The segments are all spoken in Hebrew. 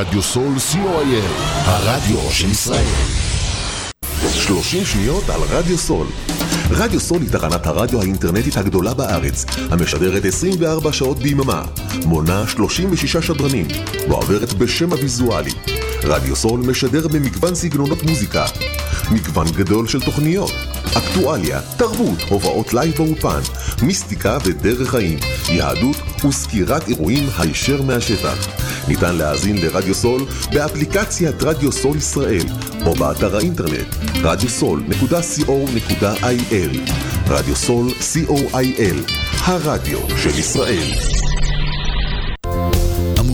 רדיו סול co.il, הרדיו של ישראל. 30 שניות על רדיו סול. רדיו סול היא תחנת הרדיו האינטרנטית הגדולה בארץ, המשדרת 24 שעות ביממה, מונה 36 שדרנים, ועוברת בשם הוויזואלי. רדיו סול משדר במגוון סגנונות מוזיקה, מגוון גדול של תוכניות, אקטואליה, תרבות, הופעות live באולפן, מיסטיקה ודרך חיים, יהדות וסקירת אירועים הישר מהשטח. ניתן להאזין לרדיו סול באפליקציית רדיו סול ישראל או באתר האינטרנט radiosol.co.il רדיו סול co.il הרדיו של ישראל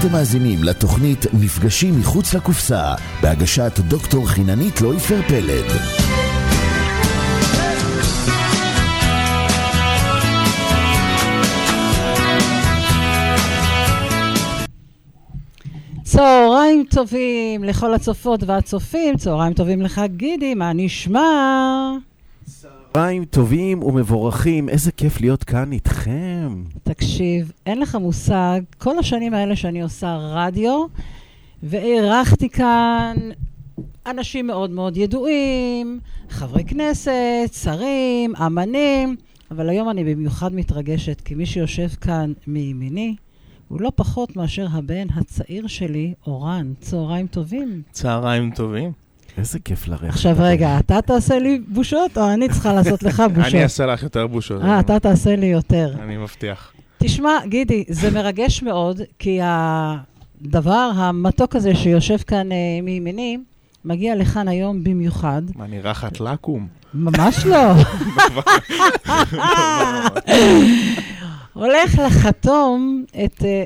אתם מאזינים לתוכנית מפגשים מחוץ לקופסה, בהגשת דוקטור חיננית לויפר פלד. צהריים טובים לכל הצופות והצופים, צהריים טובים לך גידי, מה נשמע? צהריים טובים ומבורכים, איזה כיף להיות כאן איתכם. תקשיב, אין לך מושג, כל השנים האלה שאני עושה רדיו, ואירחתי כאן אנשים מאוד מאוד ידועים, חברי כנסת, שרים, אמנים, אבל היום אני במיוחד מתרגשת, כי מי שיושב כאן מימיני, הוא לא פחות מאשר הבן הצעיר שלי, אורן. צהריים טובים. צהריים טובים. איזה כיף לרדת. עכשיו רגע, אתה תעשה לי בושות, או אני צריכה לעשות לך בושות? אני אעשה לך יותר בושות. אה, אתה תעשה לי יותר. אני מבטיח. תשמע, גידי, זה מרגש מאוד, כי הדבר המתוק הזה שיושב כאן אה, מימיני, מגיע לכאן היום במיוחד. מה, נראה לך לקום? ממש לא. הולך לחתום את אה,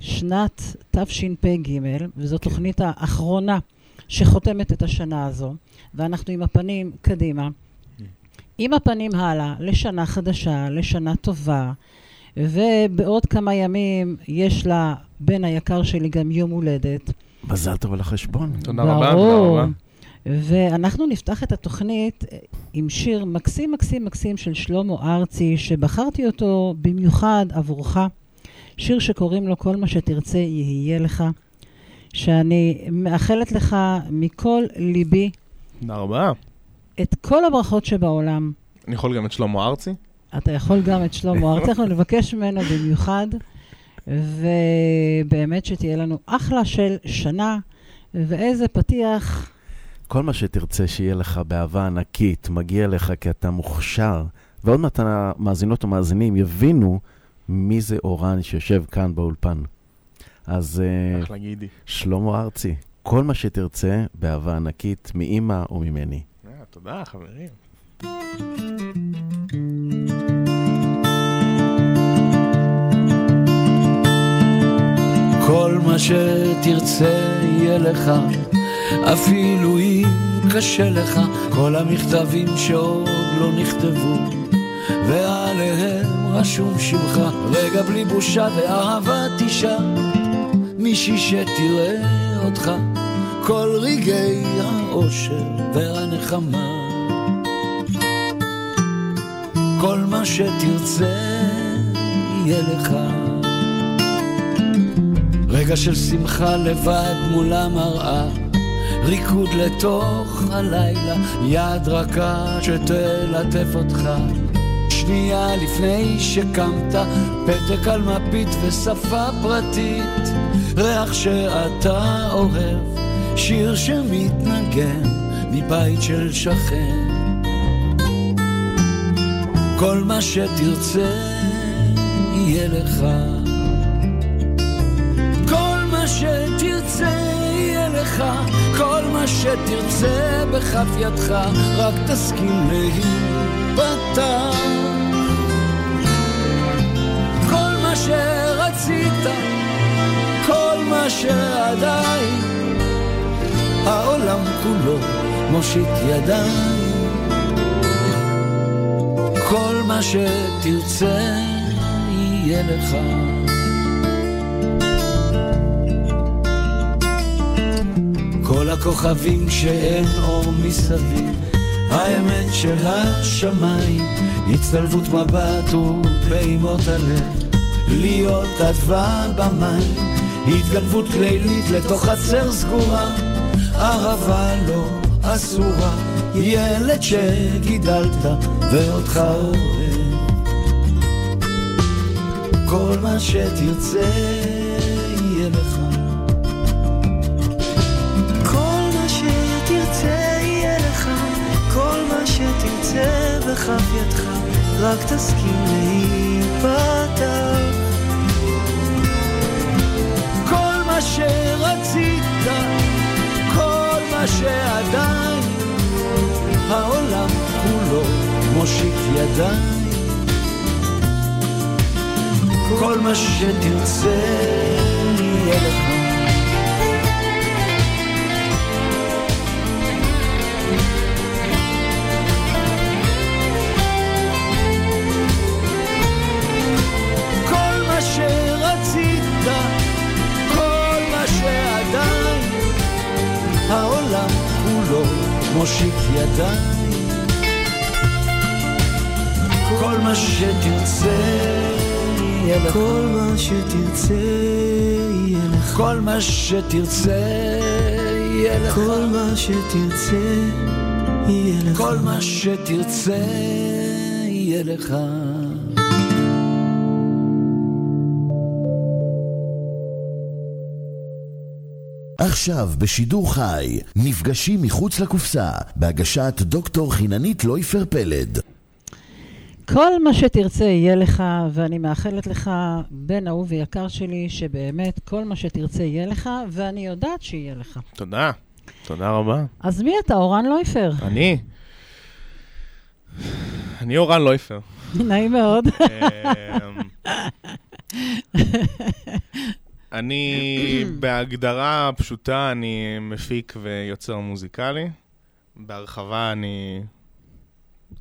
שנת תשפ"ג, וזו תוכנית האחרונה שחותמת את השנה הזו, ואנחנו עם הפנים קדימה, עם הפנים הלאה, לשנה חדשה, לשנה טובה, ובעוד כמה ימים יש לבן היקר שלי גם יום הולדת. מזל טוב על החשבון. תודה רבה, תודה. רבה. ואנחנו נפתח את התוכנית עם שיר מקסים מקסים מקסים של שלמה ארצי, שבחרתי אותו במיוחד עבורך. שיר שקוראים לו כל מה שתרצה יהיה לך, שאני מאחלת לך מכל ליבי תודה רבה. את כל הברכות שבעולם. אני יכול גם את שלמה ארצי? אתה יכול גם את שלמה ארצי, אנחנו נבקש ממנו במיוחד, ובאמת שתהיה לנו אחלה של שנה, ואיזה פתיח. כל מה שתרצה שיהיה לך באהבה ענקית, מגיע לך כי אתה מוכשר. ועוד מעט המאזינות ומאזינים יבינו מי זה אורן שיושב כאן באולפן. אז אה. שלמה ארצי, כל מה שתרצה באהבה ענקית מאימא וממני. אה, תודה, חברים. כל מה שתרצה יהיה לך, אפילו אם קשה לך, כל המכתבים שעוד לא נכתבו, ועליהם רשום שמך, רגע בלי בושה ואהבת אישה, מישהי שתראה אותך, כל רגעי האושר והנחמה. כל מה שתרצה יהיה לך. רגע של שמחה לבד מול המראה, ריקוד לתוך הלילה, יד רכה שתלטף אותך, שנייה לפני שקמת, פתק על מפית ושפה פרטית, ריח שאתה אוהב, שיר שמתנגן מבית של שכן. כל מה שתרצה יהיה לך. כל מה שתרצה יהיה לך, כל מה שתרצה בכף ידך, רק תסכים להיפתח. שרצית, כל מה שעדיין, העולם כולו מושיט ידיים. כל מה שתרצה יהיה לך. כל הכוכבים שאין אור מסביב, האמת של השמיים, הצטלבות מבט ופעימות הלב, להיות אדווה במים, התגנבות לילית לתוך חצר סגורה, אהבה לא אסורה, ילד שגידלת ואותך אוהב. כל מה שתרצה יהיה לך. כל מה שתרצה יהיה לך, כל מה שתרצה בכף ידך, רק תסכים להיפתח. שרצית, כל מה שעדיין, העולם כולו מושיט ידיים. כל מה שתרצה יהיה לך. העולם כולו מושיט ידיים. כל מה שתרצה יהיה לך. כל מה שתרצה יהיה לך. כל מה שתרצה יהיה לך. כל מה שתרצה יהיה לך. כל מה שתרצה יהיה לך. עכשיו בשידור חי, נפגשים מחוץ לקופסה, בהגשת דוקטור חיננית לויפר פלד. כל מה שתרצה יהיה לך, ואני מאחלת לך, בן אהוב ויקר שלי, שבאמת כל מה שתרצה יהיה לך, ואני יודעת שיהיה לך. תודה. תודה רבה. אז מי אתה, אורן לויפר? אני? אני אורן לויפר. נעים מאוד. אני בהגדרה פשוטה, אני מפיק ויוצר מוזיקלי. בהרחבה אני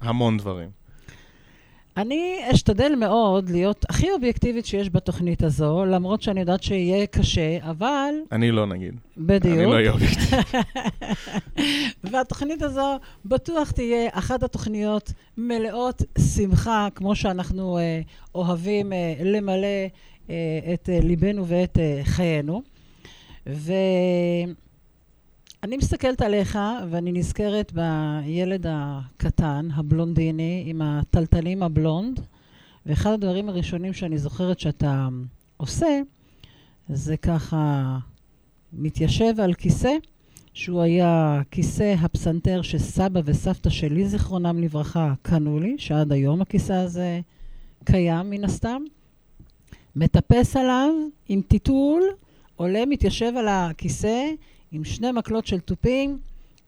המון דברים. אני אשתדל מאוד להיות הכי אובייקטיבית שיש בתוכנית הזו, למרות שאני יודעת שיהיה קשה, אבל אני לא נגיד. בדיוק. אני לא אהיה אובייקטיבי. והתוכנית הזו בטוח תהיה אחת התוכניות מלאות שמחה, כמו שאנחנו אה, אוהבים אה, למלא את אה, ליבנו ואת אה, חיינו. ואני מסתכלת עליך, ואני נזכרת בילד הקטן, הבלונדיני, עם הטלטלים הבלונד, ואחד הדברים הראשונים שאני זוכרת שאתה עושה, זה ככה מתיישב על כיסא, שהוא היה כיסא הפסנתר שסבא וסבתא שלי, זיכרונם לברכה, קנו לי, שעד היום הכיסא הזה קיים מן הסתם. מטפס עליו עם טיטול, עולה, מתיישב על הכיסא עם שני מקלות של תופים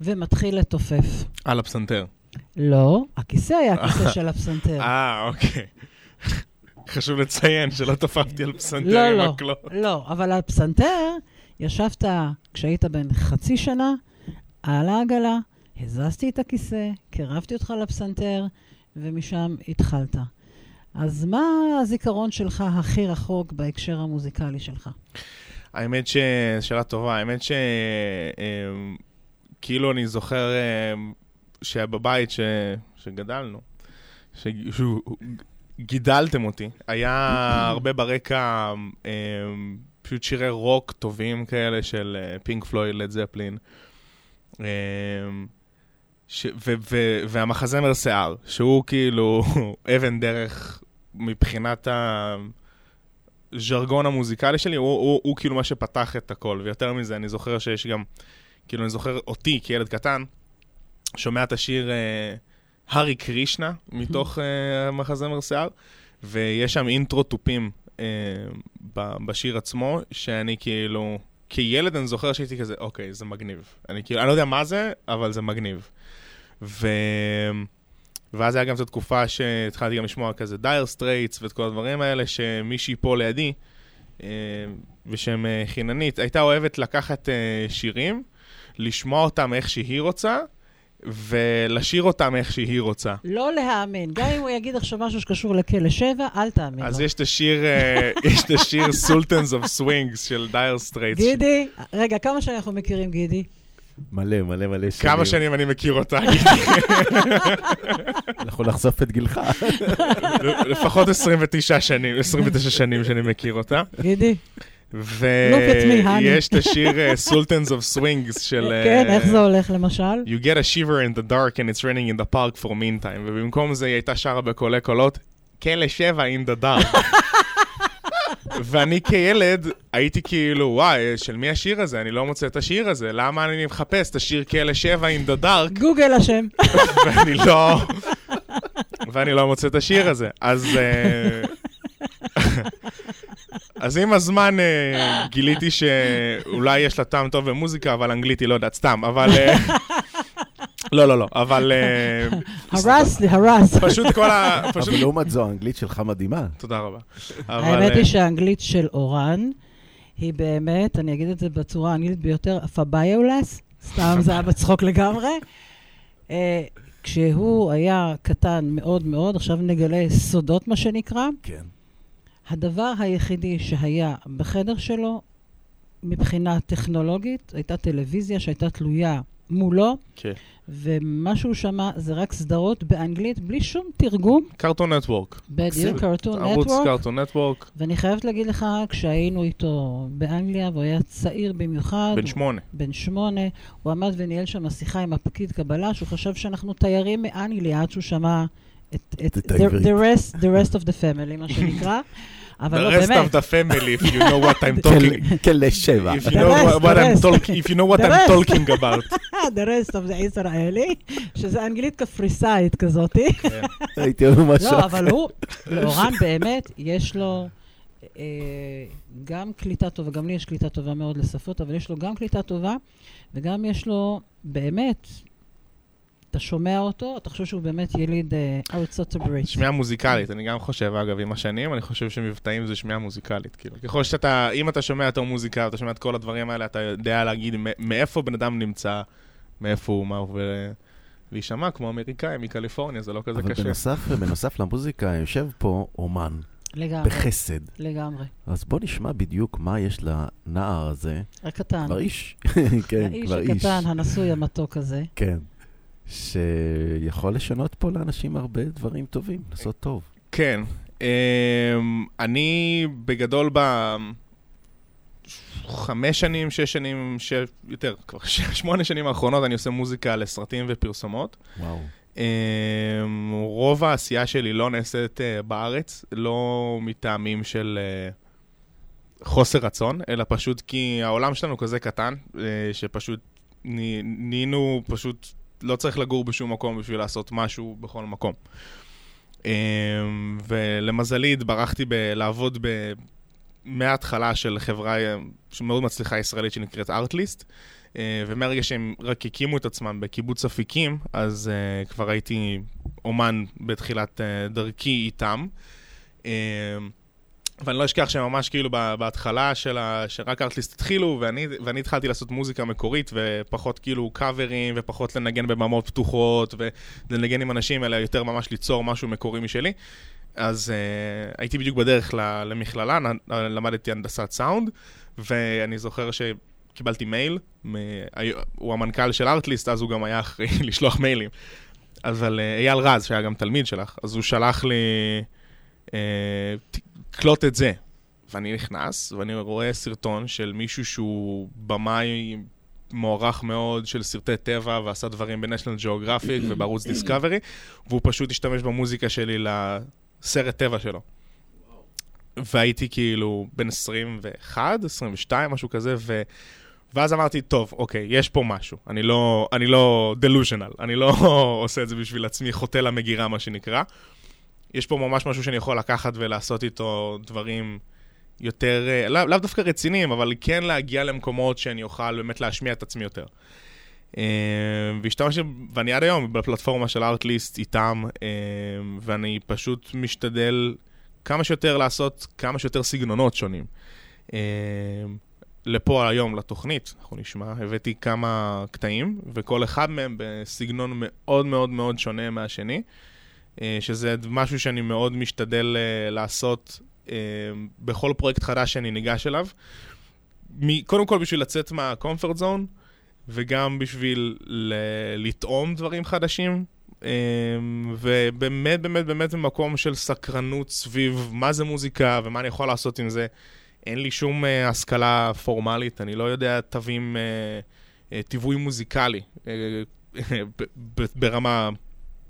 ומתחיל לתופף. על הפסנתר. לא, הכיסא היה הכיסא של הפסנתר. אה, אוקיי. חשוב לציין שלא תפפתי על פסנתר לא, עם לא, מקלות. לא, אבל על פסנתר ישבת כשהיית בן חצי שנה על העגלה, הזזתי את הכיסא, קירבתי אותך לפסנתר, ומשם התחלת. אז מה הזיכרון שלך הכי רחוק בהקשר המוזיקלי שלך? האמת ש... שאלה טובה, האמת ש... אמ, כאילו אני זוכר אמ, שבבית ש... שגדלנו, ש... שהוא... גידלתם אותי, היה הרבה ברקע אמ, פשוט שירי רוק טובים כאלה של פינק פלויד, לד זפלין, ש- ו- ו- והמחזמר שיער, שהוא כאילו אבן דרך מבחינת הז'רגון המוזיקלי שלי, הוא, הוא, הוא כאילו מה שפתח את הכל. ויותר מזה, אני זוכר שיש גם, כאילו, אני זוכר אותי כילד קטן, שומע את השיר אה, הארי קרישנה מתוך אה, מחזמר שיער, ויש שם אינטרו תופים אה, ב- בשיר עצמו, שאני כאילו, כילד אני זוכר שהייתי כזה, אוקיי, זה מגניב. אני כאילו, אני לא יודע מה זה, אבל זה מגניב. ו... ואז היה גם את התקופה שהתחלתי גם לשמוע כזה Dire Straits ואת כל הדברים האלה, שמישהי פה לידי, אה, בשם אה, חיננית, הייתה אוהבת לקחת אה, שירים, לשמוע אותם איך שהיא רוצה, ולשיר אותם איך שהיא רוצה. לא להאמין. גם אם הוא יגיד עכשיו משהו שקשור לכלא שבע, אל תאמין אז לו. יש את השיר, יש את השיר Sultans of Swings של Dire Straits. גידי, רגע, כמה שנים אנחנו מכירים, גידי? מלא, מלא, מלא שנים. כמה שנים אני מכיר אותה? אנחנו נחשוף את גילך. לפחות 29 שנים, 29 שנים שאני מכיר אותה. גידי. ויש את השיר אה, Sultans of Swings של... כן, אה, איך זה הולך למשל? You get a shiver in the dark and it's raining in the park for meantime, ובמקום זה היא הייתה שרה בקולי קולות, כלא שבע in the dark. ואני כילד הייתי כאילו, וואי, של מי השיר הזה? אני לא מוצא את השיר הזה, למה אני מחפש את השיר כלא שבע in the dark, גוגל אשם. ואני לא... ואני לא מוצא את השיר הזה. אז... אה, אז עם הזמן אה, גיליתי שאולי יש לה טעם טוב במוזיקה, אבל אנגלית היא לא יודעת, סתם, אבל... אה, לא, לא, לא, אבל... אה, הרס לי, הרס. פשוט כל ה... אבל לעומת זו, האנגלית שלך מדהימה. תודה רבה. האמת אה, היא שהאנגלית של אורן היא באמת, אני אגיד את זה בצורה האנגלית ביותר, פביולס, סתם זה היה בצחוק לגמרי. אה, כשהוא היה קטן מאוד מאוד, עכשיו נגלה סודות, מה שנקרא, כן. הדבר היחידי שהיה בחדר שלו, מבחינה טכנולוגית, הייתה טלוויזיה שהייתה תלויה מולו, כן. ומה שהוא שמע זה רק סדרות באנגלית, בלי שום תרגום. קרטון נטוורק. בדיוק, קרטון ערוץ נטוורק. קרטון נטוורק, ואני חייבת להגיד לך, כשהיינו איתו באנגליה, והוא היה צעיר במיוחד, בן שמונה. בן שמונה, הוא עמד וניהל שם שיחה עם הפקיד קבלה, שהוא חשב שאנחנו תיירים מאנגליה, עד שהוא שמע את, את את the, the, rest, the rest of the family, מה שנקרא. אבל The לא, rest באמת. of the family, if you know what I'm talking... כן, לשבע. If you The know rest, what- the I'm rest. talking, if you know what The I'm rest. talking about. the rest of the ישראלי, שזה אנגלית קפריסאית כזאתי. הייתי אומר משהו. לא, אבל הוא, לאורן באמת, יש לו אה, גם קליטה טובה, גם לי יש קליטה טובה מאוד לשפות, אבל יש לו גם קליטה טובה, וגם יש לו באמת, אתה שומע אותו, אתה חושב שהוא באמת יליד אה, ארצות הברית. שמיעה מוזיקלית, אני גם חושב, אגב, עם השנים, אני חושב שמבטאים זה שמיעה מוזיקלית. כאילו, ככל שאתה, אם אתה שומע יותר מוזיקה, אתה שומע את כל הדברים האלה, אתה יודע להגיד מאיפה בן אדם נמצא, מאיפה הוא, מה הוא, ו- להישמע כמו אמריקאי מקליפורניה, זה לא כזה אבל קשה. בנוסף, בנוסף למוזיקה, יושב פה אומן, לגמרי, בחסד. לגמרי. אז בוא נשמע בדיוק מה יש לנער הזה. הקטן. כבר איש. כן, האיש כבר איש. הקטן, הנשוי המתוק הזה. כן. שיכול לשנות פה לאנשים הרבה דברים טובים, לעשות טוב. כן. אמ, אני בגדול ב... חמש שנים, שש שנים, ש... יותר, כבר ש... שמונה שנים האחרונות אני עושה מוזיקה לסרטים ופרסומות. וואו. אמ, רוב העשייה שלי לא נעשית אה, בארץ, לא מטעמים של אה, חוסר רצון, אלא פשוט כי העולם שלנו כזה קטן, אה, שפשוט נה- נהיינו פשוט, לא צריך לגור בשום מקום בשביל לעשות משהו בכל מקום. אמ, ולמזלי התברכתי בלעבוד ב... מההתחלה של חברה אה, שמאוד מצליחה ישראלית שנקראת ארטליסט, ומהרגע שהם רק הקימו את עצמם בקיבוץ אפיקים, אז uh, כבר הייתי אומן בתחילת uh, דרכי איתם. ואני לא אשכח שממש כאילו בהתחלה של ה... שרק ארטליסט התחילו, ואני, ואני התחלתי לעשות מוזיקה מקורית, ופחות כאילו קאברים, ופחות לנגן בבמות פתוחות, ולנגן עם אנשים, אלא יותר ממש ליצור משהו מקורי משלי. אז uh, הייתי בדיוק בדרך למכללה, נ- למדתי הנדסת סאונד, ואני זוכר שקיבלתי מייל, מ- הוא המנכ"ל של ארטליסט, אז הוא גם היה אחראי לשלוח מיילים. אבל uh, אייל רז, שהיה גם תלמיד שלך, אז הוא שלח לי, uh, קלוט את זה. ואני נכנס, ואני רואה סרטון של מישהו שהוא במאי מוערך מאוד של סרטי טבע, ועשה דברים בניישנל ג'אוגרפיק ובערוץ דיסקאברי, והוא פשוט השתמש במוזיקה שלי לסרט טבע שלו. והייתי כאילו בן 21, 22, משהו כזה, ו... ואז אמרתי, טוב, אוקיי, יש פה משהו. אני לא, אני לא delusional, אני לא עושה את זה בשביל עצמי, חוטא למגירה, מה שנקרא. יש פה ממש משהו שאני יכול לקחת ולעשות איתו דברים יותר, אה, לאו לא דווקא רציניים, אבל כן להגיע למקומות שאני אוכל באמת להשמיע את עצמי יותר. אה, והשתמשתי, ואני עד היום בפלטפורמה של ארטליסט איתם, אה, ואני פשוט משתדל כמה שיותר לעשות כמה שיותר סגנונות שונים. לפה היום, לתוכנית, אנחנו נשמע, הבאתי כמה קטעים, וכל אחד מהם בסגנון מאוד מאוד מאוד שונה מהשני, שזה משהו שאני מאוד משתדל לעשות אה, בכל פרויקט חדש שאני ניגש אליו. קודם כל בשביל לצאת מהקומפורט זון, וגם בשביל לטעום דברים חדשים. אה, ובאמת, באמת, באמת במקום של סקרנות סביב מה זה מוזיקה ומה אני יכול לעשות עם זה. אין לי שום השכלה פורמלית, אני לא יודע תווים, טיווי מוזיקלי ברמה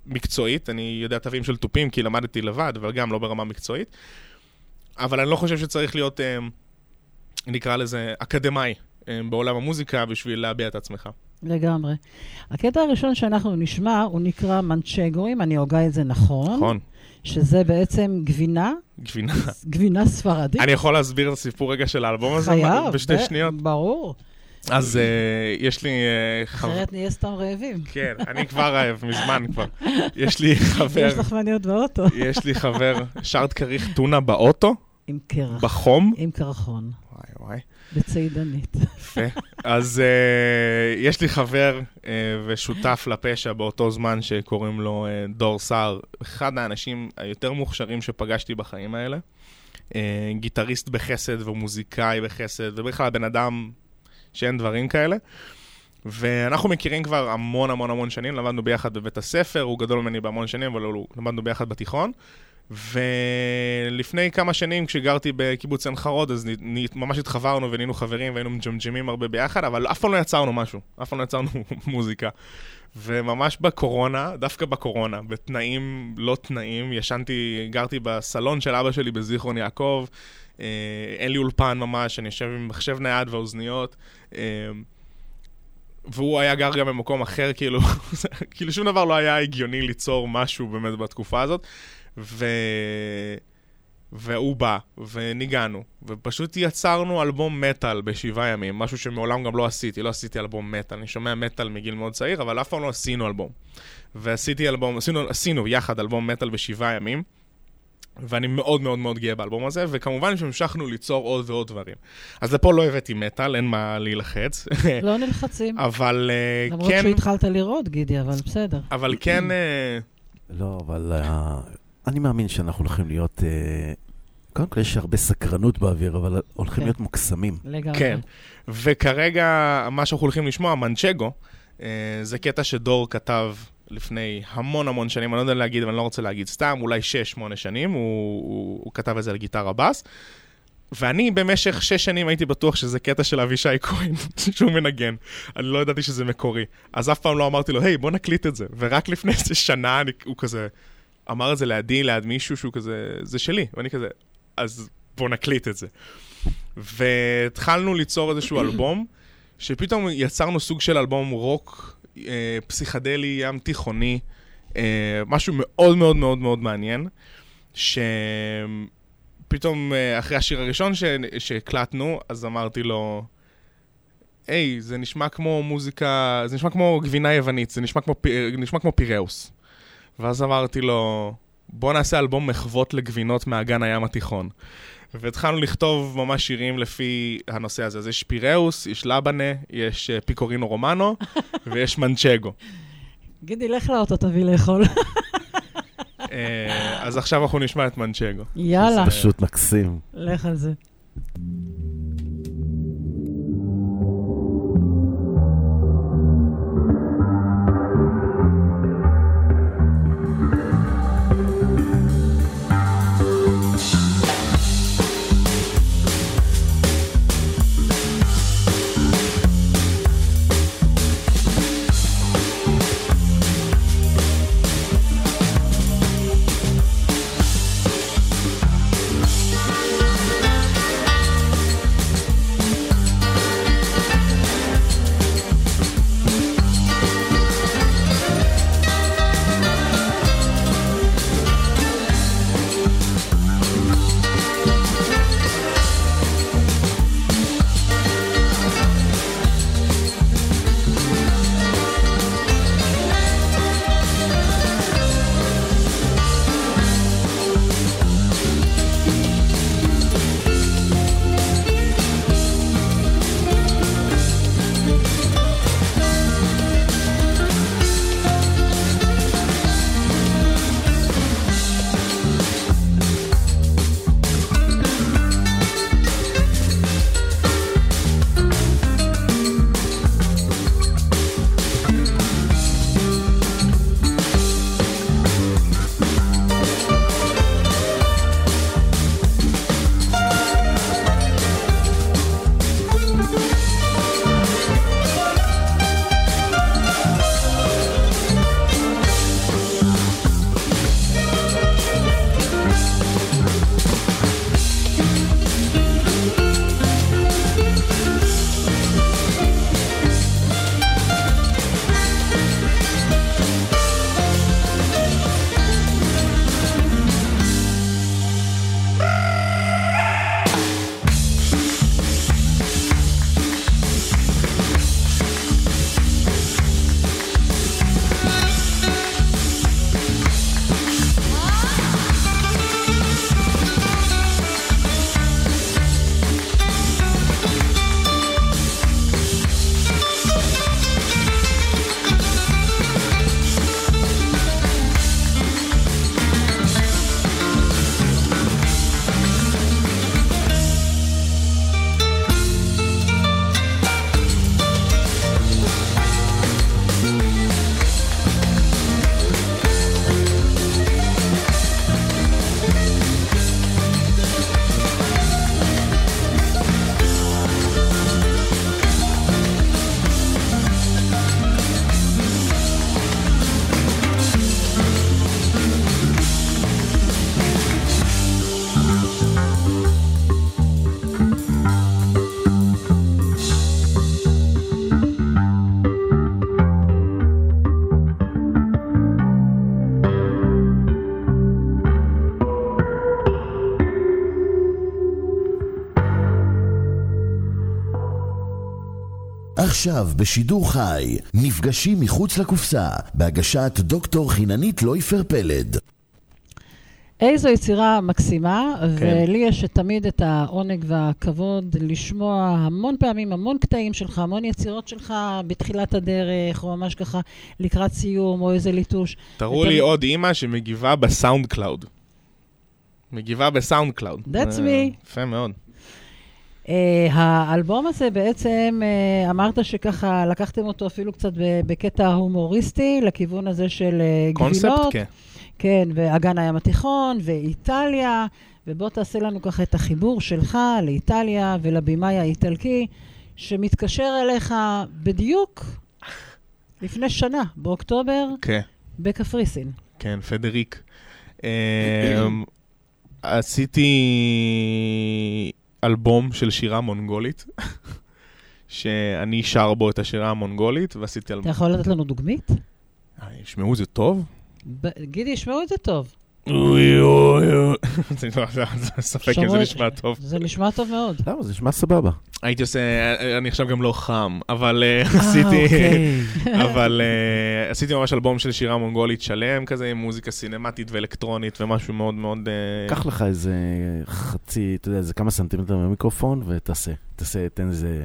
מקצועית. אני יודע תווים של תופים כי למדתי לבד, אבל גם לא ברמה מקצועית. אבל אני לא חושב שצריך להיות, אה, נקרא לזה, אקדמאי אה, בעולם המוזיקה בשביל להביע את עצמך. לגמרי. הקטע הראשון שאנחנו נשמע, הוא נקרא מנצ'גו, אם אני הוגה את זה נכון. נכון. שזה בעצם גבינה. גבינה. גבינה ספרדית. אני יכול להסביר את הסיפור רגע של האלבום הזה? חייב. בשתי שניות? ברור. אז uh, יש לי... Uh, חבר... אחרת נהיה סתם רעבים. כן, אני כבר רעב, מזמן כבר. יש לי חבר... יש לך מניות באוטו. יש לי חבר, שרת כריך טונה באוטו. עם קרח. בחום. עם קרחון. וואי וואי. בצידנית. יפה. אז uh, יש לי חבר uh, ושותף לפשע באותו זמן שקוראים לו uh, דור סער, אחד האנשים היותר מוכשרים שפגשתי בחיים האלה. גיטריסט בחסד ומוזיקאי בחסד, ובכלל בן אדם שאין דברים כאלה. ואנחנו מכירים כבר המון המון המון שנים, למדנו ביחד בבית הספר, הוא גדול ממני בהמון שנים, אבל למדנו ביחד בתיכון. ולפני כמה שנים, כשגרתי בקיבוץ עין חרוד, אז ממש התחברנו ונהיינו חברים והיינו מג'מג'מים הרבה ביחד, אבל אף פעם לא יצרנו משהו, אף פעם לא יצרנו מוזיקה. וממש בקורונה, דווקא בקורונה, בתנאים לא תנאים, ישנתי, גרתי בסלון של אבא שלי בזיכרון יעקב, אין לי אולפן ממש, אני יושב עם מחשב נייד ואוזניות. אה, והוא היה גר גם במקום אחר, כאילו, כאילו שום דבר לא היה הגיוני ליצור משהו באמת בתקופה הזאת. ו... והוא בא, וניגענו, ופשוט יצרנו אלבום מטאל בשבעה ימים, משהו שמעולם גם לא עשיתי, לא עשיתי אלבום מטאל, אני שומע מטאל מגיל מאוד צעיר, אבל אף פעם לא עשינו אלבום. ועשיתי אלבום, עשינו, עשינו יחד אלבום מטאל בשבעה ימים, ואני מאוד מאוד מאוד גאה באלבום הזה, וכמובן שהמשכנו ליצור עוד ועוד דברים. אז לפה לא הבאתי מטאל, אין מה להילחץ. לא נלחצים. אבל uh, למרות כן... למרות שהתחלת לראות, גידי, אבל בסדר. אבל כן... Uh... לא, אבל uh, אני מאמין שאנחנו הולכים להיות... Uh, קודם כל יש הרבה סקרנות באוויר, אבל הולכים כן. להיות מוקסמים. לגמרי. כן, וכרגע מה שאנחנו הולכים לשמוע, מנצ'גו, uh, זה קטע שדור כתב לפני המון המון שנים, אני לא יודע להגיד, אבל אני לא רוצה להגיד סתם, אולי 6-8 שנים, הוא, הוא, הוא כתב את זה על גיטרה בס. ואני במשך שש שנים הייתי בטוח שזה קטע של אבישי כהן, שהוא מנגן. אני לא ידעתי שזה מקורי. אז אף פעם לא אמרתי לו, היי, בוא נקליט את זה. ורק לפני איזה שנה אני, הוא כזה אמר את זה לידי, ליד מישהו שהוא כזה, זה שלי. ואני כזה, אז בוא נקליט את זה. והתחלנו ליצור איזשהו אלבום, שפתאום יצרנו סוג של אלבום רוק אה, פסיכדלי, ים תיכוני, אה, משהו מאוד מאוד מאוד מאוד מעניין, שפתאום אה, אחרי השיר הראשון שהקלטנו, אז אמרתי לו, היי, זה נשמע כמו מוזיקה, זה נשמע כמו גבינה יוונית, זה נשמע כמו, נשמע כמו פיראוס. ואז אמרתי לו, בוא נעשה אלבום מחוות לגבינות מאגן הים התיכון. והתחלנו לכתוב ממש שירים לפי הנושא הזה. אז יש פיראוס, יש לבנה, יש אה, פיקורינו רומנו, ויש מנצ'גו. גידי, לך לאוטו תביא לאכול. אה, אז עכשיו אנחנו נשמע את מנצ'גו. יאללה. זה פשוט מקסים. לך על זה. עכשיו בשידור חי, נפגשים מחוץ לקופסה, בהגשת דוקטור חיננית לויפר פלד. איזו יצירה מקסימה, כן. ולי יש תמיד את העונג והכבוד לשמוע המון פעמים, המון קטעים שלך, המון יצירות שלך בתחילת הדרך, או ממש ככה לקראת סיום, או איזה ליטוש. תראו אתה- לי עוד אימא שמגיבה ב SoundCloud. מגיבה ב SoundCloud. That's אה, me. יפה מאוד. Uh, האלבום הזה בעצם, uh, אמרת שככה לקחתם אותו אפילו קצת בקטע הומוריסטי, לכיוון הזה של uh, קונספט, גבינות. כן. כן, ואגן הים התיכון, ואיטליה, ובוא תעשה לנו ככה את החיבור שלך לאיטליה ולבימאי האיטלקי, שמתקשר אליך בדיוק לפני שנה, באוקטובר, כן. בקפריסין. כן, פדריק. אמ, עשיתי אלבום של שירה מונגולית, שאני שר בו את השירה המונגולית, ועשיתי אתה אלבום... יכול לתת לנו דוגמית? אה, ישמעו זה טוב? ב- גידי, ישמעו את זה טוב. אוי אוי אוי. זה לא- ספק אם זה נשמע טוב. זה נשמע טוב מאוד. למה? זה נשמע סבבה. הייתי עושה, אני עכשיו גם לא חם, אבל אה, אה, עשיתי... אוקיי. אבל uh, עשיתי ממש אלבום של שירה מונגולית שלם כזה, עם מוזיקה סינמטית ואלקטרונית ומשהו מאוד מאוד... אה, קח לך איזה חצי, אתה יודע, איזה כמה סנטימטר מהמיקרופון ותעשה. תעשה, תן איזה...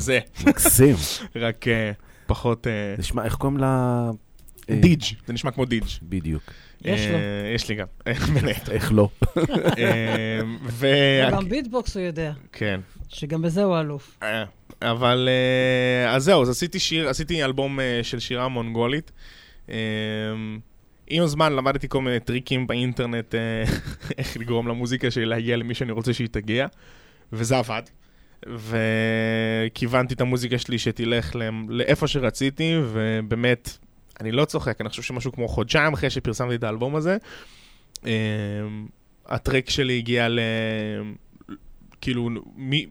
כזה, מקסים. רק אה, פחות... אה, נשמע, איך קוראים לה... אה, דיג', זה נשמע כמו דיג'. בדיוק. יש לו. יש לי גם, בין היתר. איך לא? ו... גם ביטבוקס הוא יודע, כן. שגם בזה הוא אלוף. אבל אז זהו, אז עשיתי שיר, עשיתי אלבום של שירה מונגולית. עם הזמן למדתי כל מיני טריקים באינטרנט, איך לגרום למוזיקה שלי להגיע למי שאני רוצה שהיא תגיע, וזה עבד. וכיוונתי את המוזיקה שלי שתלך למ- לאיפה שרציתי, ובאמת, אני לא צוחק, אני חושב שמשהו כמו חודשיים אחרי שפרסמתי את האלבום הזה, אה, הטרק שלי הגיע ל... כאילו, מי,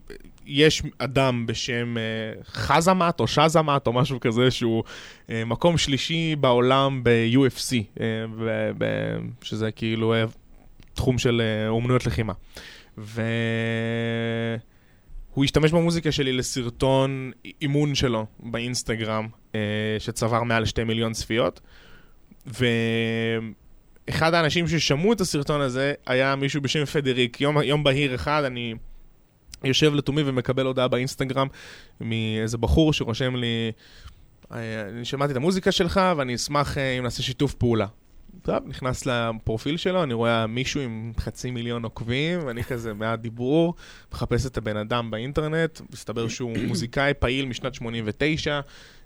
יש אדם בשם אה, חזמת או שזמת או משהו כזה שהוא אה, מקום שלישי בעולם ב-UFC, שזה כאילו תחום של אומנויות לחימה. והוא השתמש במוזיקה שלי לסרטון אימון שלו באינסטגרם, אה, שצבר מעל שתי מיליון צפיות. ואחד האנשים ששמעו את הסרטון הזה היה מישהו בשם פדריק. יום, יום בהיר אחד אני יושב לתומי ומקבל הודעה באינסטגרם מאיזה בחור שרושם לי, "אה, אני שמעתי את המוזיקה שלך ואני אשמח אה, אם נעשה שיתוף פעולה. טוב, נכנס לפרופיל שלו, אני רואה מישהו עם חצי מיליון עוקבים, ואני כזה מעט דיבור, מחפש את הבן אדם באינטרנט, מסתבר שהוא מוזיקאי פעיל משנת 89,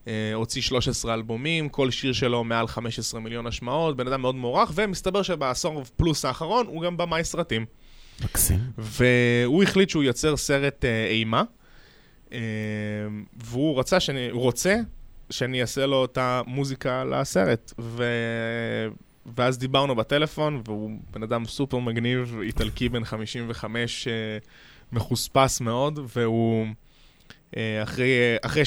אה, הוציא 13 אלבומים, כל שיר שלו מעל 15 מיליון השמעות, בן אדם מאוד מוערך, ומסתבר שבעשור פלוס האחרון הוא גם במאי סרטים. מקסים. והוא החליט שהוא יוצר סרט אה, אימה, אה, והוא רצה שאני, רוצה שאני אעשה לו את המוזיקה לסרט. ו... ואז דיברנו בטלפון, והוא בן אדם סופר מגניב, איטלקי בן 55, אה, מחוספס מאוד, והוא... אה, אחרי, אחרי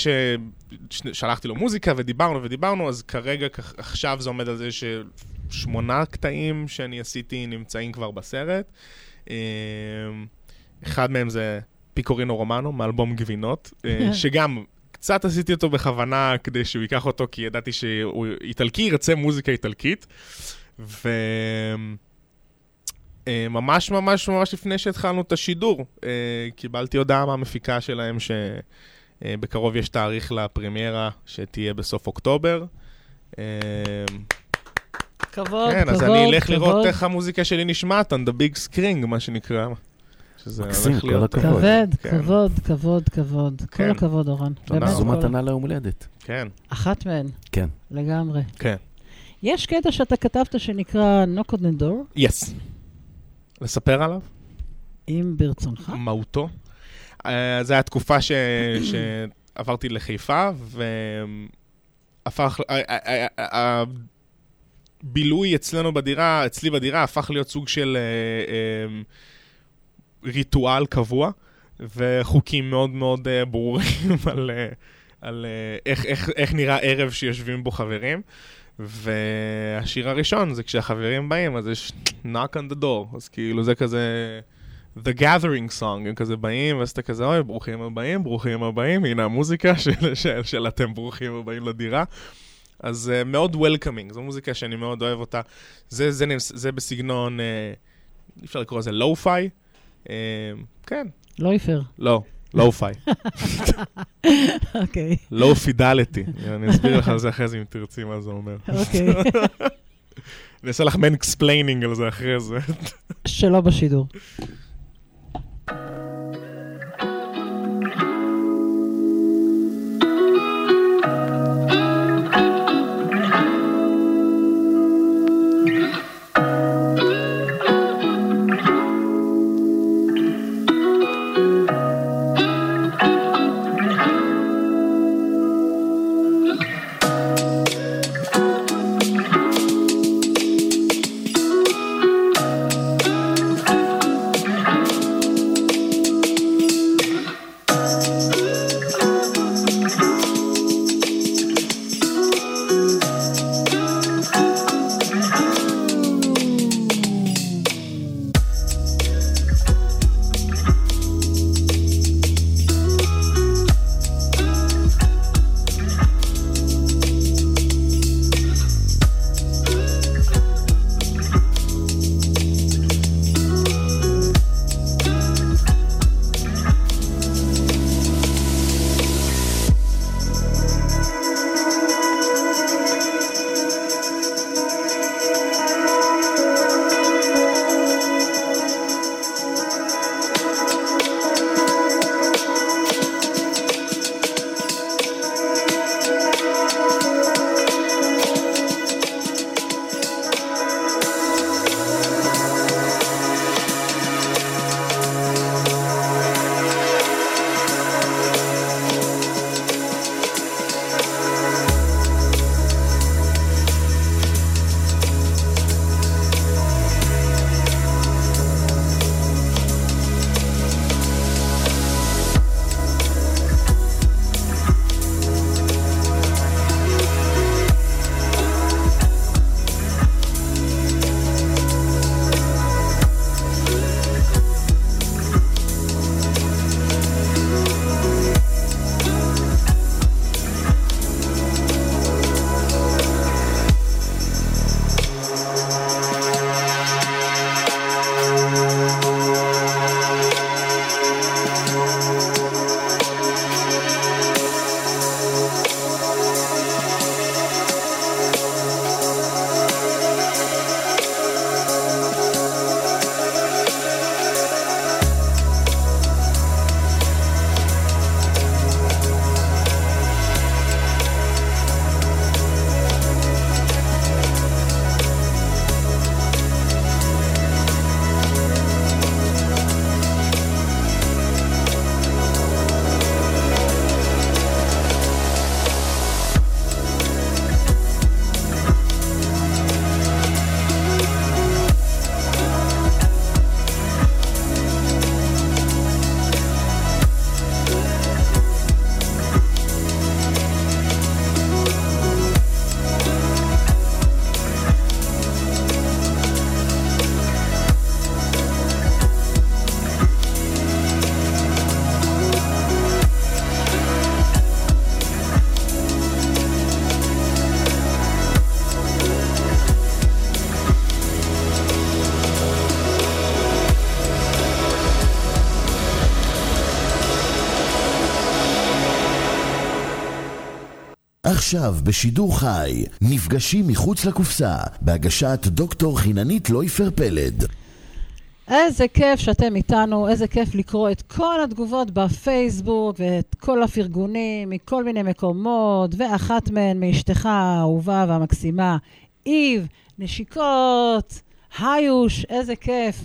ששלחתי לו מוזיקה ודיברנו ודיברנו, אז כרגע, עכשיו זה עומד על זה ששמונה קטעים שאני עשיתי נמצאים כבר בסרט. אה, אחד מהם זה פיקורינו רומנו, מאלבום גבינות, אה, שגם קצת עשיתי אותו בכוונה כדי שהוא ייקח אותו, כי ידעתי שהוא איטלקי, ירצה מוזיקה איטלקית. ו... אה, ממש ממש ממש לפני שהתחלנו את השידור, אה, קיבלתי הודעה מהמפיקה שלהם שבקרוב יש תאריך לפרמיירה שתהיה בסוף אוקטובר. אה, כבוד, כן, כבוד, אז אני אלך לראות כבוד. איך המוזיקה שלי נשמעת on the big screen, מה שנקרא. שזה מקסים, הולך כל להיות... הכבוד. כבד, כן. כבוד, כבוד, כבוד. כל כן. הכבוד, אורן. תודה זו. כל- מתנה ליום הולדת. כן, אחת מהן, כן. לגמרי. כן. יש קטע שאתה כתבת שנקרא Knock on the Door, יס. לספר עליו? אם ברצונך. מהותו. אה, זו הייתה תקופה ש... שעברתי לחיפה, והפך... ה- ה- ה- הבילוי אצלנו בדירה, אצלי בדירה, הפך להיות סוג של אה, אה, ריטואל קבוע, וחוקים מאוד מאוד אה, ברורים על, אה, על אה, איך, איך, איך נראה ערב שיושבים בו חברים. והשיר הראשון זה כשהחברים באים, אז יש knock on the door, אז כאילו זה כזה... The Gathering Song, הם כזה באים, ואז אתה כזה, אוי, ברוכים הבאים, ברוכים הבאים, הנה המוזיקה של, של, של אתם ברוכים הבאים לדירה. אז uh, מאוד Welcoming, זו מוזיקה שאני מאוד אוהב אותה. זה, זה, זה, זה בסגנון, uh, אפשר לקרוא לזה לואו-פיי. Uh, כן, לא יפר. לא, לואו-פיי. אוקיי, low fidelity. אני אסביר לך על זה אחרי זה אם תרצי מה זה אומר. אוקיי. אני אעשה לך מן explaining על זה אחרי זה. שלא בשידור. עכשיו בשידור חי, נפגשים מחוץ לקופסה, בהגשת דוקטור חיננית לויפר פלד. איזה כיף שאתם איתנו, איזה כיף לקרוא את כל התגובות בפייסבוק ואת כל הפרגונים מכל מיני מקומות, ואחת מהן מאשתך האהובה והמקסימה, איב, נשיקות, היוש, איזה כיף.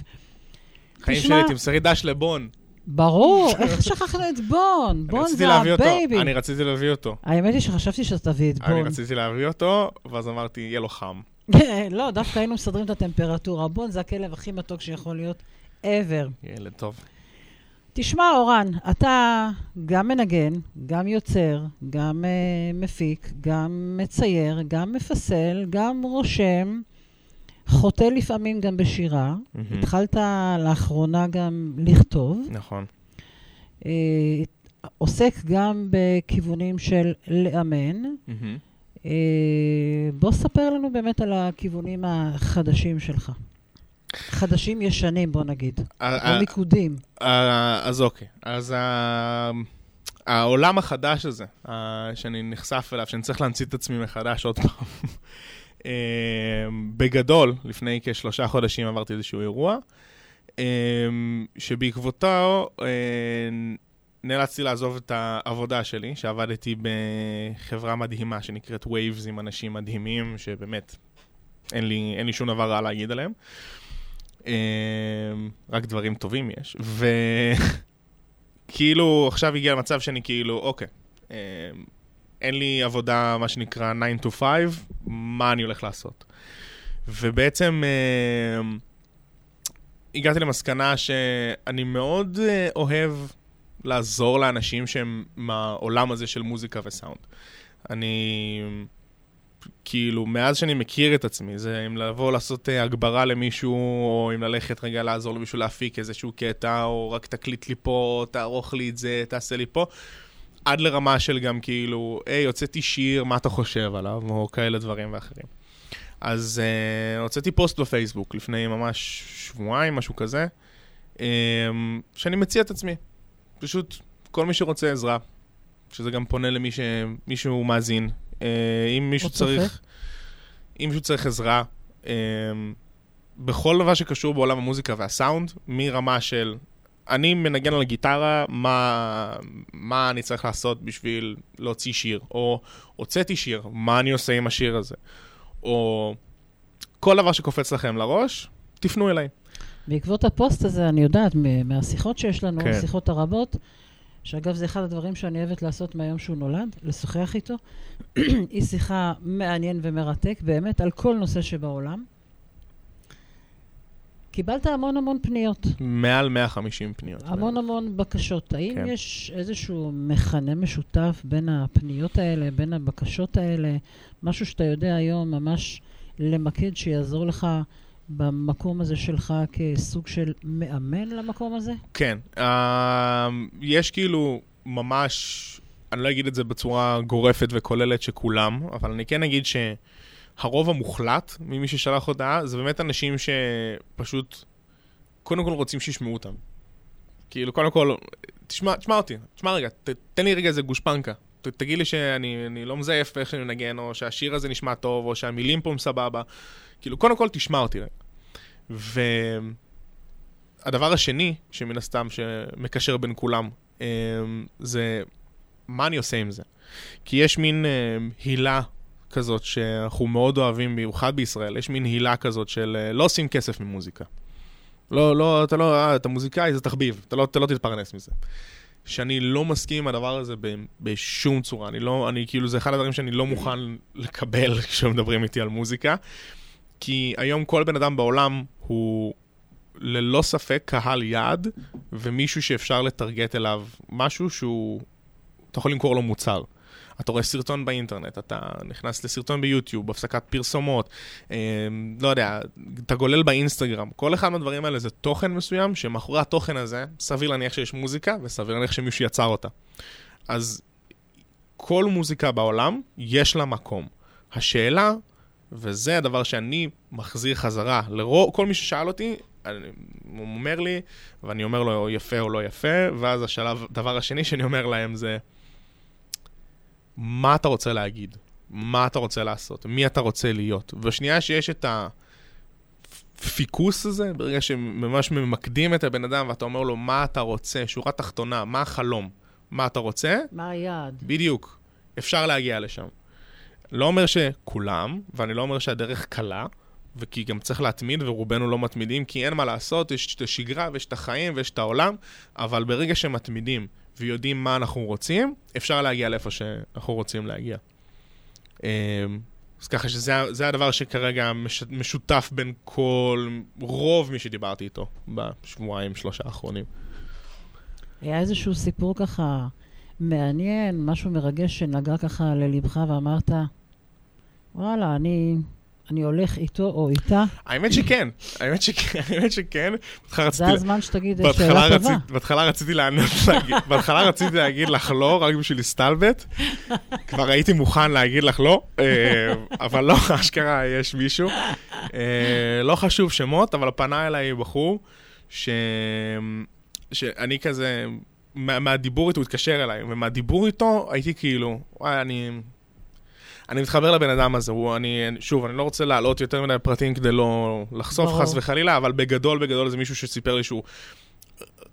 חיים תשמע- שלי, תמסרי דש לבון. ברור, איך שכחנו את בון? אני בון זה ה baby. אני רציתי להביא אותו. האמת היא שחשבתי שאתה תביא את אני בון. רציתי להביא אותו, ואז אמרתי, יהיה לו חם. לא, דווקא היינו מסדרים את הטמפרטורה. בון זה הכלב הכי מתוק שיכול להיות ever. ילד טוב. תשמע, אורן, אתה גם מנגן, גם יוצר, גם uh, מפיק, גם מצייר, גם מפסל, גם רושם, חוטא לפעמים גם בשירה. מהמם. התחלת לאחרונה גם לכתוב. נכון. Uh, עוסק גם בכיוונים של לאמן. מהמם. Uh, בוא ספר לנו באמת על הכיוונים החדשים שלך. חדשים ישנים, בוא נגיד. ה- או מיקודים. אה, אז אוקיי, אז ה- העולם החדש הזה, אה, שאני נחשף אליו, שאני צריך להמציא את עצמי מחדש עוד פעם. אה, בגדול, לפני כשלושה חודשים עברתי איזשהו אירוע, אה, שבעקבותו אה, נאלצתי לעזוב את העבודה שלי, שעבדתי בחברה מדהימה שנקראת Waves עם אנשים מדהימים, שבאמת אין לי, אין לי שום דבר רע להגיד עליהם. אה, רק דברים טובים יש. וכאילו, עכשיו הגיע למצב שאני כאילו, אוקיי, אין לי עבודה, מה שנקרא 9 to 5, מה אני הולך לעשות? ובעצם אה, הגעתי למסקנה שאני מאוד אה, אוהב לעזור לאנשים שהם מהעולם הזה של מוזיקה וסאונד. אני... כאילו, מאז שאני מכיר את עצמי, זה אם לבוא לעשות אה, הגברה למישהו, או אם ללכת רגע לעזור למישהו להפיק איזשהו קטע, או רק תקליט לי פה, תערוך לי את זה, תעשה לי פה, עד לרמה של גם כאילו, היי, הוצאתי שיר, מה אתה חושב עליו, או כאלה דברים ואחרים. אז uh, הוצאתי פוסט בפייסבוק לפני ממש שבועיים, משהו כזה, um, שאני מציע את עצמי. פשוט, כל מי שרוצה עזרה, שזה גם פונה למי שמישהו מאזין. Uh, אם מישהו צופה. צריך... אם מישהו צריך עזרה, um, בכל דבר שקשור בעולם המוזיקה והסאונד, מרמה של אני מנגן על הגיטרה, מה, מה אני צריך לעשות בשביל להוציא שיר, או הוצאתי שיר, מה אני עושה עם השיר הזה, או כל דבר שקופץ לכם לראש, תפנו אליי. בעקבות הפוסט הזה, אני יודעת, מהשיחות שיש לנו. כן. השיחות הרבות, שאגב, זה אחד הדברים שאני אוהבת לעשות מהיום שהוא נולד, לשוחח איתו. היא שיחה מעניין ומרתק, באמת, על כל נושא שבעולם. קיבלת המון המון פניות, מעל 150 פניות. המון המון בקשות. האם כן. יש איזשהו מכנה משותף בין הפניות האלה, בין הבקשות האלה, משהו שאתה יודע היום ממש למקד, שיעזור לך במקום הזה שלך כסוג של מאמן למקום הזה? כן. Uh, יש כאילו ממש, אני לא אגיד את זה בצורה גורפת וכוללת שכולם, אבל אני כן אגיד שהרוב המוחלט ממי ששלח הודעה, זה באמת אנשים שפשוט, קודם כל רוצים שישמעו אותם. כאילו, קודם כל, תשמע, תשמע אותי, תשמע רגע, ת, תן לי רגע איזה גושפנקה. ת, תגיד לי שאני אני לא מזייף איך שאני מנגן, או שהשיר הזה נשמע טוב, או שהמילים פה הם סבבה. כאילו, קודם כל תשמע אותי רגע. והדבר השני, שמן הסתם שמקשר בין כולם, אה, זה מה אני עושה עם זה. כי יש מין אה, הילה כזאת שאנחנו מאוד אוהבים, במיוחד בישראל, יש מין הילה כזאת של אה, לא עושים כסף ממוזיקה. לא, לא, אתה לא, אה, אתה מוזיקאי, זה תחביב, אתה לא, אתה לא תתפרנס מזה. שאני לא מסכים עם הדבר הזה ב, בשום צורה. אני לא, אני כאילו, זה אחד הדברים שאני לא מוכן לקבל כשמדברים איתי על מוזיקה. כי היום כל בן אדם בעולם הוא ללא ספק קהל יעד, ומישהו שאפשר לטרגט אליו משהו שהוא... אתה יכול למכור לו מוצר. אתה רואה סרטון באינטרנט, אתה נכנס לסרטון ביוטיוב, הפסקת פרסומות, אה, לא יודע, אתה גולל באינסטגרם. כל אחד מהדברים האלה זה תוכן מסוים, שמאחורי התוכן הזה, סביר להניח שיש מוזיקה, וסביר להניח שמישהו יצר אותה. אז כל מוזיקה בעולם, יש לה מקום. השאלה, וזה הדבר שאני מחזיר חזרה לכל מי ששאל אותי, הוא אומר לי, ואני אומר לו יפה או לא יפה, ואז השלב, הדבר השני שאני אומר להם זה, מה אתה רוצה להגיד? מה אתה רוצה לעשות? מי אתה רוצה להיות? בשנייה שיש את הפיקוס הזה, ברגע שממש ממקדים את הבן אדם ואתה אומר לו, מה אתה רוצה? שורה תחתונה, מה החלום? מה אתה רוצה? מה היעד? בדיוק. אפשר להגיע לשם. לא אומר שכולם, ואני לא אומר שהדרך קלה, וכי גם צריך להתמיד, ורובנו לא מתמידים, כי אין מה לעשות, יש את השגרה ויש את החיים ויש את העולם, אבל ברגע שמתמידים ויודעים מה אנחנו רוצים, אפשר להגיע לאיפה שאנחנו רוצים להגיע. אמ, אז ככה שזה זה הדבר שכרגע מש, משותף בין כל, רוב מי שדיברתי איתו בשבועיים, שלושה האחרונים. היה איזשהו סיפור ככה מעניין, משהו מרגש שנגע ככה ללבך ואמרת, וואלה, אני, אני הולך איתו או איתה. האמת שכן, האמת שכן, האמת שכן. זה הזמן שתגיד שאלה טובה. בהתחלה רציתי לענות, בהתחלה רציתי להגיד לך לא, רק בשביל להסתלבט. כבר הייתי מוכן להגיד לך לא, אה, אבל לא, אשכרה יש מישהו. אה, לא חשוב שמות, אבל פנה אליי בחור, ש... שאני כזה, מה- מהדיבור איתו, הוא התקשר אליי, ומהדיבור איתו הייתי כאילו, וואי, אני... אני מתחבר לבן אדם הזה, הוא, אני, שוב, אני לא רוצה להעלות יותר מדי פרטים כדי לא לחשוף ברור. חס וחלילה, אבל בגדול, בגדול זה מישהו שסיפר לי שהוא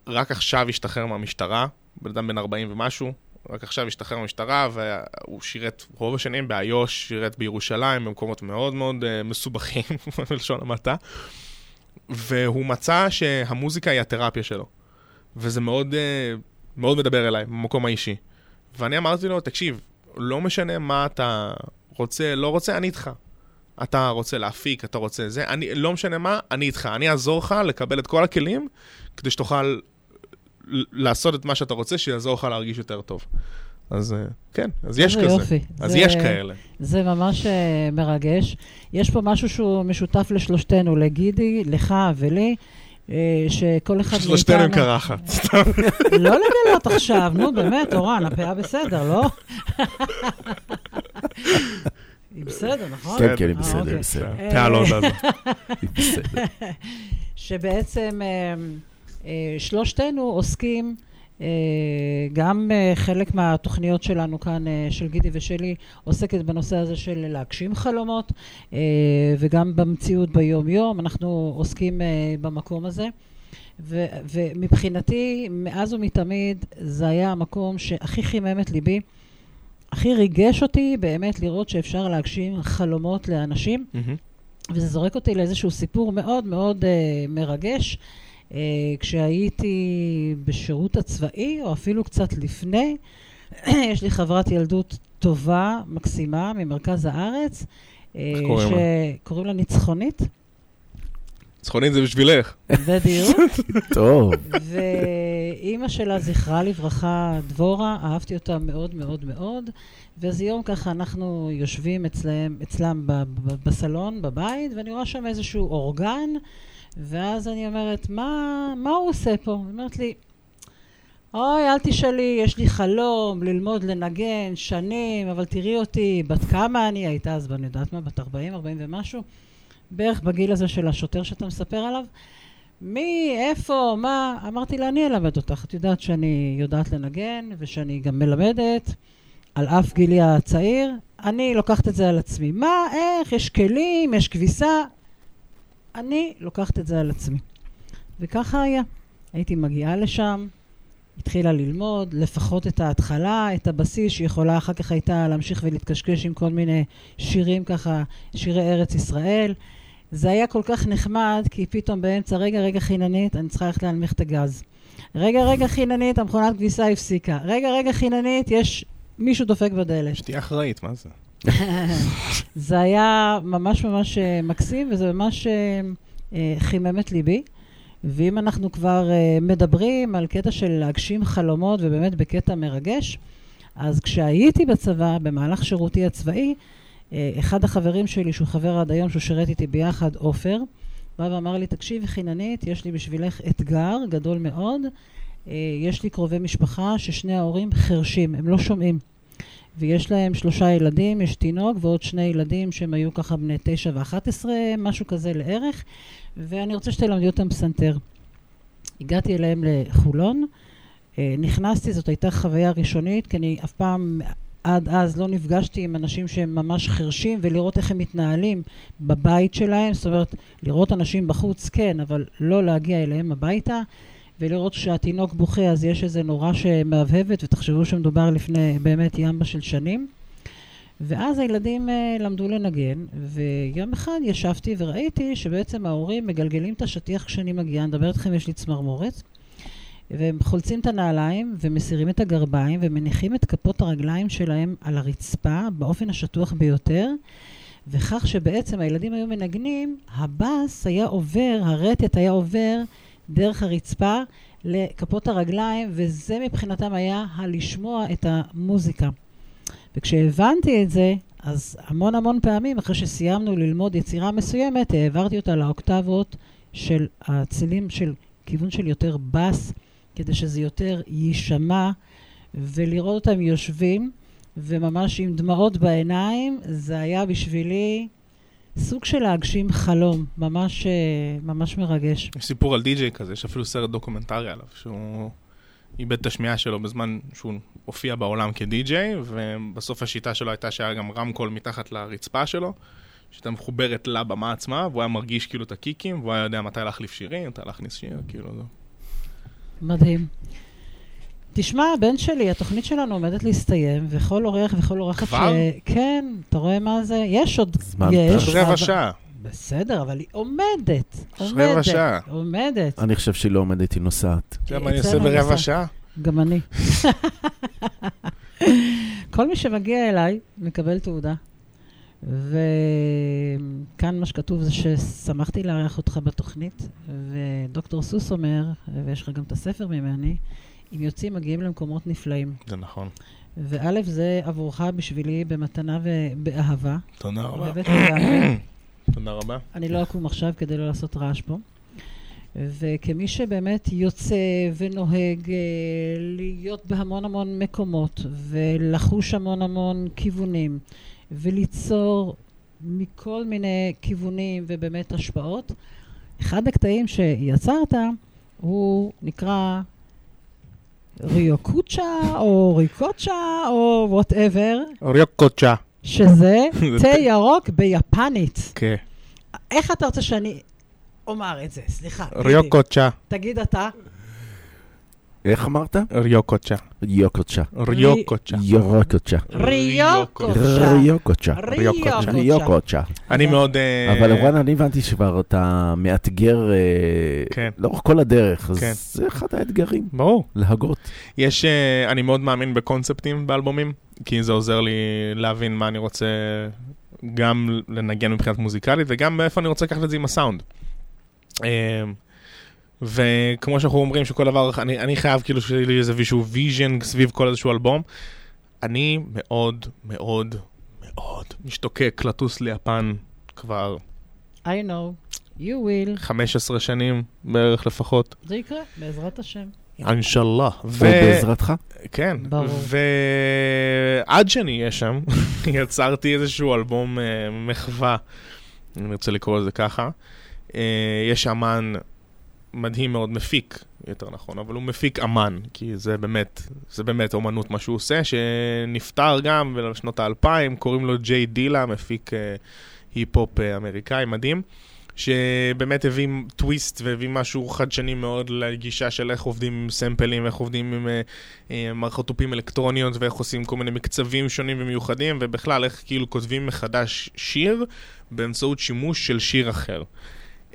רק עכשיו השתחרר מהמשטרה, בן אדם בן 40 ומשהו, רק עכשיו השתחרר מהמשטרה, והוא שירת רוב השנים באיו"ש, שירת בירושלים, במקומות מאוד מאוד uh, מסובכים, בלשון המעטה, והוא מצא שהמוזיקה היא התרפיה שלו, וזה מאוד, uh, מאוד מדבר אליי, במקום האישי. ואני אמרתי לו, תקשיב, לא משנה מה אתה רוצה, לא רוצה, אני איתך. אתה רוצה להפיק, אתה רוצה זה, אני, לא משנה מה, אני איתך. אני אעזור לך לקבל את כל הכלים, כדי שתוכל לעשות את מה שאתה רוצה, שיעזור לך להרגיש יותר טוב. אז אה, כן, אז יש כזה. יופי. אז זה- יש כאלה. זה ממש אה, מרגש. יש פה משהו שהוא משותף לשלושתנו, לגידי, לך ולי, שכל אחד שלושתנו עם קרחת. סתם. לא לגלות עכשיו, נו באמת, אורן, הפאה בסדר, לא? היא בסדר, נכון? כן, כן, היא אה, בסדר, אוקיי. בסדר. פאה לא זזה. היא בסדר. שבעצם אה, אה, שלושתנו עוסקים, אה, גם אה, חלק מהתוכניות שלנו כאן, אה, של גידי ושלי, עוסקת בנושא הזה של להגשים חלומות, אה, וגם במציאות ביום-יום, אנחנו עוסקים אה, במקום הזה. ו- ומבחינתי, מאז ומתמיד, זה היה המקום שהכי חימם את ליבי, הכי ריגש אותי באמת לראות שאפשר להגשים חלומות לאנשים. מהמם. וזה זורק אותי לאיזשהו סיפור מאוד מאוד uh, מרגש. Uh, כשהייתי בשירות הצבאי, או אפילו קצת לפני, יש לי חברת ילדות טובה, מקסימה, ממרכז הארץ. איך קוראים לה? שקוראים לה ניצחונית, צחונית זה בשבילך. בדיוק. טוב. ואימא שלה, זכרה לברכה, דבורה, אהבתי אותה מאוד מאוד מאוד. ואיזה יום ככה אנחנו יושבים אצלם, אצלם ב- ב- בסלון, בבית, ואני רואה שם איזשהו אורגן, ואז אני אומרת, מה, מה הוא עושה פה? היא אומרת לי, אוי, אל תשאלי, יש לי חלום ללמוד לנגן שנים, אבל תראי אותי, בת כמה אני הייתה אז, אני יודעת מה, בת 40, 40 ומשהו, בערך בגיל הזה של השוטר שאתה מספר עליו. מי, איפה, מה? אמרתי לה, אני אלמד אותך. את יודעת שאני יודעת לנגן, ושאני גם מלמדת, על אף גילי הצעיר. אני לוקחת את זה על עצמי. מה, איך, יש כלים, יש כביסה. אני לוקחת את זה על עצמי. וככה היה. הייתי מגיעה לשם, התחילה ללמוד, לפחות את ההתחלה, את הבסיס, שיכולה אחר כך הייתה להמשיך ולהתקשקש עם כל מיני שירים ככה, שירי ארץ ישראל. זה היה כל כך נחמד, כי פתאום באמצע, רגע, רגע, חיננית, אני צריכה ללכת להנמיך את הגז. רגע, רגע, חיננית, המכונת כביסה הפסיקה. רגע, רגע, חיננית, יש מישהו דופק בדלת. שתהיה אחראית, מה זה? זה היה ממש ממש אה, מקסים, וזה ממש אה, אה, חימם את ליבי. ואם אנחנו כבר מדברים על קטע של להגשים חלומות, ובאמת בקטע מרגש, אז כשהייתי בצבא, במהלך שירותי הצבאי, אחד החברים שלי, שהוא חבר עד היום, שהוא שירת איתי ביחד, עופר, בא ואמר לי, תקשיבי, חיננית, יש לי בשבילך אתגר גדול מאוד. יש לי קרובי משפחה ששני ההורים חרשים, הם לא שומעים. ויש להם שלושה ילדים, יש תינוק ועוד שני ילדים שהם היו ככה בני תשע ואחת עשרה, משהו כזה לערך, ואני רוצה שתלמדי אותם פסנתר. הגעתי אליהם לחולון, אה, נכנסתי, זאת הייתה חוויה ראשונית, כי אני אף פעם עד אז לא נפגשתי עם אנשים שהם ממש חרשים, ולראות איך הם מתנהלים בבית שלהם, זאת אומרת, לראות אנשים בחוץ כן, אבל לא להגיע אליהם הביתה. ולראות שהתינוק בוכה אז יש איזה נורה שמהבהבת, ותחשבו שמדובר לפני באמת ימבה של שנים. ואז הילדים uh, למדו לנגן, ויום אחד ישבתי וראיתי שבעצם ההורים מגלגלים את השטיח כשאני מגיעה, אני מדברת איתכם, יש לי צמרמורת, והם חולצים את הנעליים ומסירים את הגרביים ומניחים את כפות הרגליים שלהם על הרצפה באופן השטוח ביותר, וכך שבעצם הילדים היו מנגנים, הבאס היה עובר, הרטט היה עובר דרך הרצפה לכפות הרגליים, וזה מבחינתם היה הלשמוע את המוזיקה. וכשהבנתי את זה, אז המון המון פעמים, אחרי שסיימנו ללמוד יצירה מסוימת, העברתי אותה לאוקטבות של הצלילים של כיוון של יותר בס, כדי שזה יותר יישמע, ולראות אותם יושבים, וממש עם דמעות בעיניים, זה היה בשבילי סוג של להגשים חלום, ממש, אה, ממש מרגש. יש סיפור על די-ג'יי כזה, יש אפילו סרט דוקומנטרי עליו, שהוא איבד את השמיעה שלו בזמן שהוא הופיע בעולם כדי-ג'יי, ובסוף השיטה שלו הייתה שהיה גם רמקול מתחת לרצפה שלו, שהייתה מחוברת לבמה עצמה, והוא היה מרגיש כאילו את הקיקים, והוא היה יודע מתי להחליף שירים, מתי להכניס שיר, כאילו זה. מדהים. תשמע, בן שלי, התוכנית שלנו עומדת להסתיים, וכל אורח וכל אורחת ש... כבר? כן, אתה רואה מה זה? יש עוד... זמן יש. רבע שעה. בסדר, אבל היא עומדת. יש עומדת. רבע שעה. עומדת. אני חושב שהיא לא עומדת, היא נוסעת. אתה יודע מה אני עושה ברבע. שעה? גם אני. כל מי שמגיע אליי מקבל תעודה. וכאן מה שכתוב זה ששמחתי לארח אותך בתוכנית, ודוקטור סוס אומר, ויש לך גם את הספר ממני, אם יוצאים מגיעים למקומות נפלאים. זה נכון. וא', זה עבורך בשבילי במתנה ובאהבה. תודה רבה. תודה רבה. אני לא אקום עכשיו כדי לא לעשות רעש פה. וכמי שבאמת יוצא ונוהג אה, להיות בהמון המון מקומות ולחוש המון המון כיוונים וליצור מכל מיני כיוונים ובאמת השפעות, אחד הקטעים שיצרת הוא נקרא ריוקוצ'ה או ריקוצ'ה או וואטאבר, ריוקוצ'ה. שזה תה ירוק ביפנית. כן. איך אתה רוצה שאני אומר את זה? סליחה. ריוקוצ'ה. תגיד אתה. איך אמרת? ריוקוצ'ה. יוקוצ'ה. ריוקוצ'ה. יורוקוצ'ה. ריוקוצ'ה. ריוקוצ'ה. ריוקוצ'ה. ריוקוצ'ה. אני מאוד... אה, אבל רן, אני הבנתי שכבר אתה מאתגר אה, כן. לאורך כל הדרך, אז כן. זה אחד האתגרים, ברור. להגות. יש, אה, אני מאוד מאמין בקונספטים באלבומים, כי זה עוזר לי להבין מה אני רוצה גם לנגן מבחינת מוזיקלית, וגם מאיפה אני רוצה לקחת את זה עם הסאונד. וכמו שאנחנו אומרים שכל דבר, אני, אני חייב כאילו שיהיה לי איזה איזשהו vision סביב כל איזשהו אלבום. אני מאוד מאוד מאוד משתוקק לטוס ליפן כבר I know, you will. 15 שנים בערך לפחות. זה יקרה, בעזרת השם. אינשאללה. ו... ובעזרתך. כן, ברור. ועד שאני אהיה שם, יצרתי איזשהו אלבום אה, מחווה, אני רוצה לקרוא לזה ככה. אה, יש אמן מדהים מאוד, מפיק, יותר נכון, אבל הוא מפיק אמן, כי זה באמת, זה באמת אומנות מה שהוא עושה, שנפטר גם בשנות האלפיים, קוראים לו ג'יי דילה, מפיק אה, היפ-הופ אה, אמריקאי מדהים. שבאמת הביא טוויסט והביא משהו חדשני מאוד לגישה של איך עובדים עם סמפלים, איך עובדים עם אה, אה, מערכות תופים אלקטרוניות ואיך עושים כל מיני מקצבים שונים ומיוחדים, ובכלל איך כאילו כותבים מחדש שיר באמצעות שימוש של שיר אחר.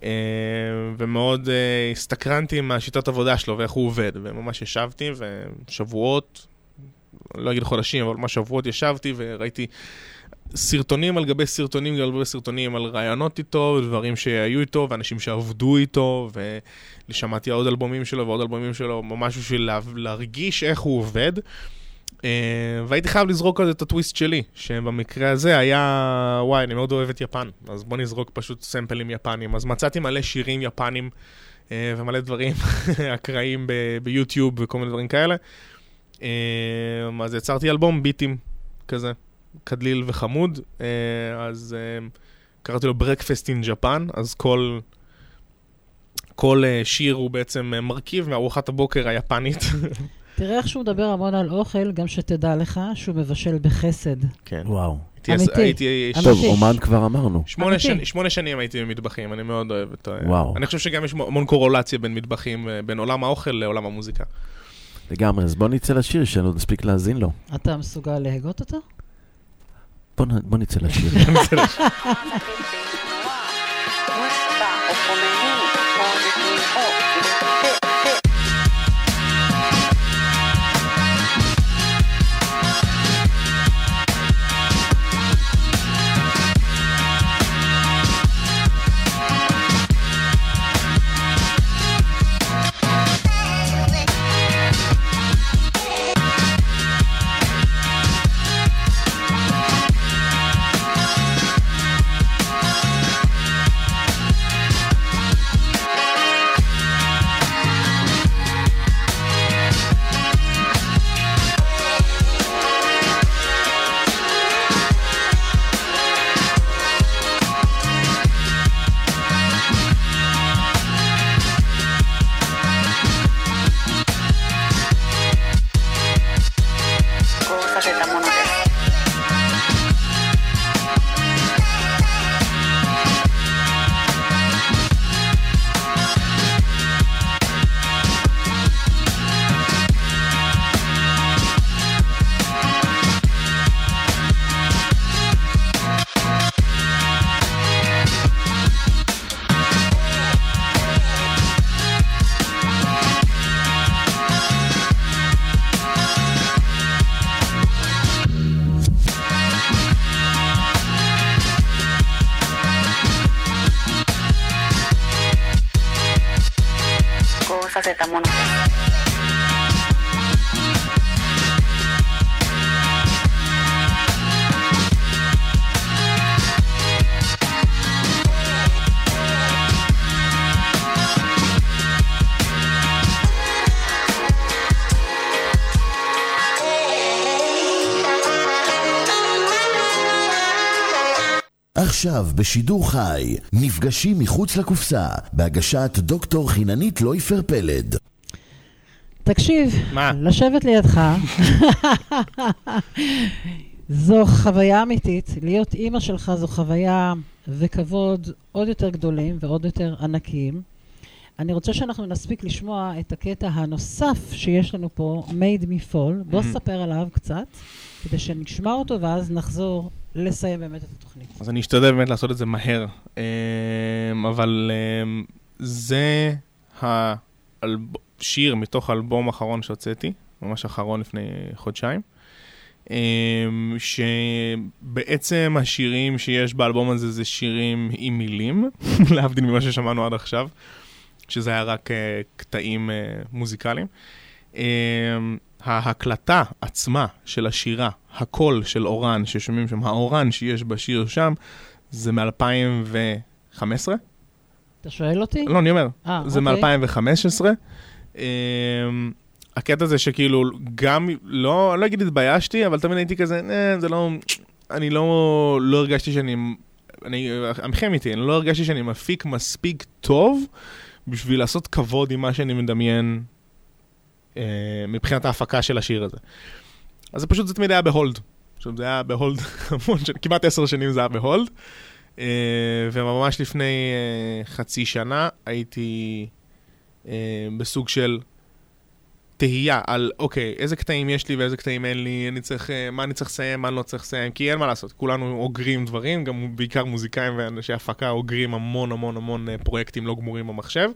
אה, ומאוד אה, הסתקרנתי מהשיטת עבודה שלו ואיך הוא עובד, וממש ישבתי ושבועות, לא אגיד חודשים, אבל ממש שבועות ישבתי וראיתי סרטונים על גבי סרטונים על גבי סרטונים על רעיונות איתו, דברים שהיו איתו, ואנשים שעבדו איתו, ושמעתי עוד אלבומים שלו ועוד אלבומים שלו, ממש בשביל לה, להרגיש איך הוא עובד. Uh, והייתי חייב לזרוק על זה את הטוויסט שלי, שבמקרה הזה היה, וואי, אני מאוד אוהב את יפן, אז בוא נזרוק פשוט סמפלים יפנים. אז מצאתי מלא שירים יפנים uh, ומלא דברים אקראיים ביוטיוב וכל מיני דברים כאלה. Uh, אז יצרתי אלבום ביטים כזה. קדליל וחמוד, אה, אז אה, קראתי לו Breakfast in Japan, אז כל, כל אה, שיר הוא בעצם אה, מרכיב מארוחת הבוקר היפנית. תראה איך שהוא מדבר המון על אוכל, גם שתדע לך שהוא מבשל בחסד. כן. וואו. אמיתי. הייתי. טוב. אומן כבר אמרנו. שמונה, שנים הייתי במטבחים, אני מאוד אוהב את ה... וואו. אני חושב שגם יש המון קורולציה בין מטבחים, אה, בין עולם האוכל לעולם המוזיקה. לגמרי, אז בוא נצא לשיר שאני עוד נספיק להאזין לו. אתה מסוגל להגות אותו? בוא נ- בוא נצא לשיר.「de Tamono. עכשיו בשידור חי, נפגשים מחוץ לקופסה, בהגשת דוקטור חיננית לויפר פלד. תקשיב, מה? לשבת לידך, זו חוויה אמיתית. להיות אימא שלך זו חוויה וכבוד עוד יותר גדולים ועוד יותר ענקיים. אני רוצה שאנחנו נספיק לשמוע את הקטע הנוסף שיש לנו פה, Made Me Fall. בוא Mhm. ספר עליו קצת, כדי שנשמע אותו ואז נחזור לסיים באמת את התוכנית. אז אני אשתדל באמת לעשות את זה מהר. אמ, אבל אמ, זה השיר מתוך האלבום האחרון שהוצאתי, ממש האחרון לפני חודשיים. אמ, שבעצם השירים שיש באלבום הזה זה שירים עם מילים, להבדיל ממה ששמענו עד עכשיו, שזה היה רק אה, קטעים אה, מוזיקליים. ההקלטה עצמה של השירה, הקול של אורן ששומעים שם, האורן שיש בשיר שם, זה מ-2015. אתה שואל אותי? לא, אני אומר, אה, זה אוקיי. מ-2015. אמ, הקטע זה שכאילו, גם, לא, לא אגיד התביישתי, אבל תמיד הייתי כזה, אה, זה לא, אני לא, לא הרגשתי שאני, אני, עמכם איתי, אני לא הרגשתי שאני מפיק מספיק טוב בשביל לעשות כבוד עם מה שאני מדמיין מבחינת ההפקה של השיר הזה. אז זה פשוט, זה תמיד היה ב hold. עכשיו, זה היה ב hold המון שנים, כמעט עשר שנים זה היה ב hold. אה, וממש לפני אה, חצי שנה הייתי אה, בסוג של תהייה על, אוקיי, איזה קטעים יש לי ואיזה קטעים אין לי, אני צריך, אה, מה אני צריך לסיים, מה אני לא צריך לסיים, כי אין מה לעשות, כולנו אוגרים דברים, גם בעיקר מוזיקאים ואנשי הפקה אוגרים המון המון המון אה, פרויקטים לא גמורים במחשב.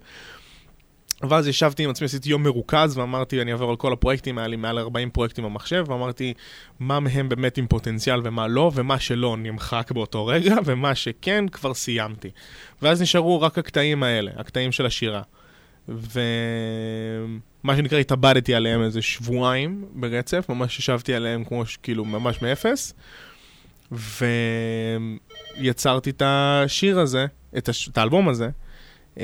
ואז ישבתי עם עצמי, עשיתי יום מרוכז, ואמרתי, אני אעבור על כל הפרויקטים, היה לי מעל 40 פרויקטים במחשב, ואמרתי, מה מהם באמת עם פוטנציאל ומה לא, ומה שלא נמחק באותו רגע, ומה שכן, כבר סיימתי. ואז נשארו רק הקטעים האלה, הקטעים של השירה. ומה שנקרא, התאבדתי עליהם איזה שבועיים ברצף, ממש ישבתי עליהם כמו כאילו ממש מאפס, ויצרתי את השיר הזה, את, הש... את האלבום הזה, אמ,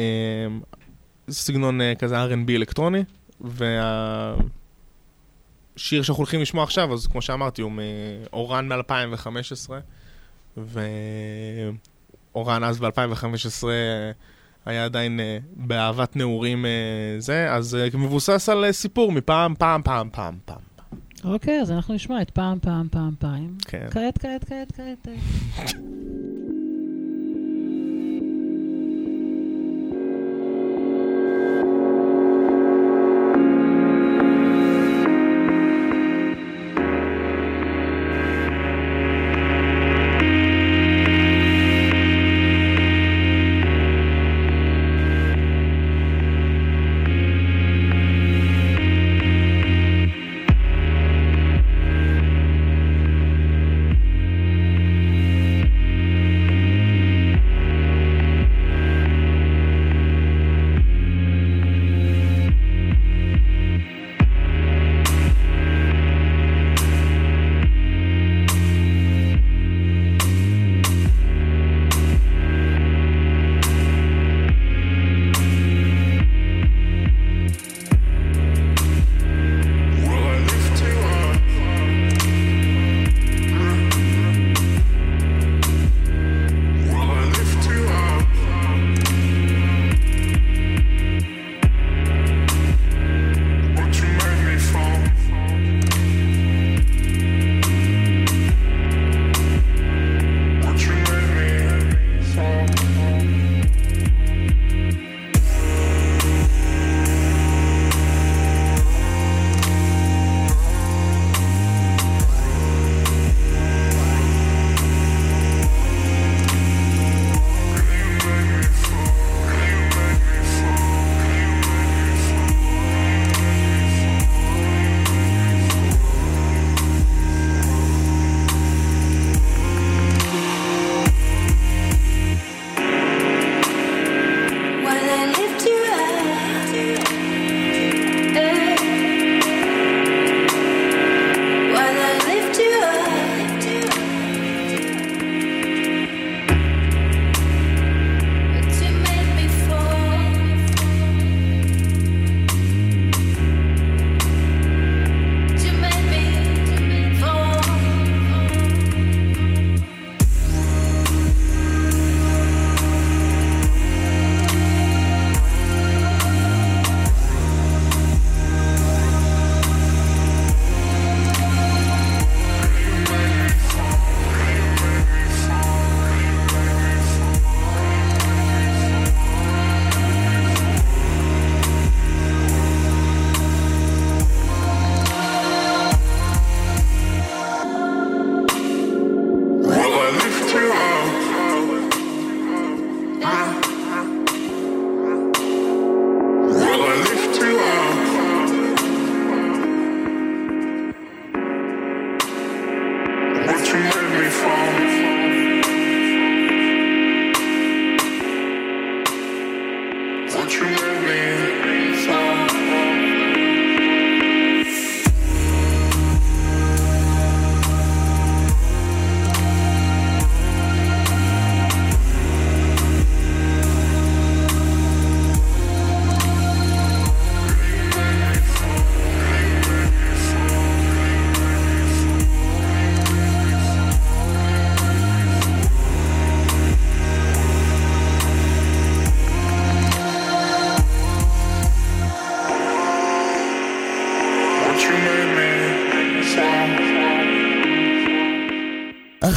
סגנון אה, כזה R&B אלקטרוני, והשיר שאנחנו הולכים לשמוע עכשיו, אז כמו שאמרתי, הוא מאורן מ-2015, ואורן אז ב-2015 היה עדיין אה, באהבת נעורים אה, זה, אז מבוסס על סיפור מפעם, פעם, פעם, פעם, פעם. אוקיי, אז אנחנו נשמע את פעם, פעם, פעם, פעם. כן. כעת, כעת, כעת, כעת.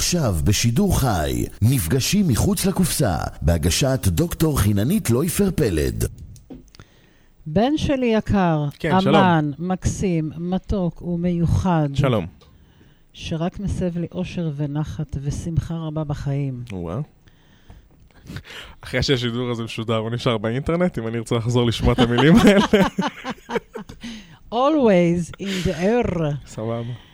עכשיו בשידור חי, מפגשים מחוץ לקופסה, בהגשת דוקטור חיננית לויפר פלד. בן שלי יקר, כן, שלום. אמן, מקסים, מתוק ומיוחד, שלום. שרק מסב לי אושר ונחת ושמחה רבה בחיים. וואו. אחרי שהשידור הזה משודר, הוא נשאר באינטרנט, אם אני ארצה לחזור לשמוע את המילים האלה. Always in the air. סבבה.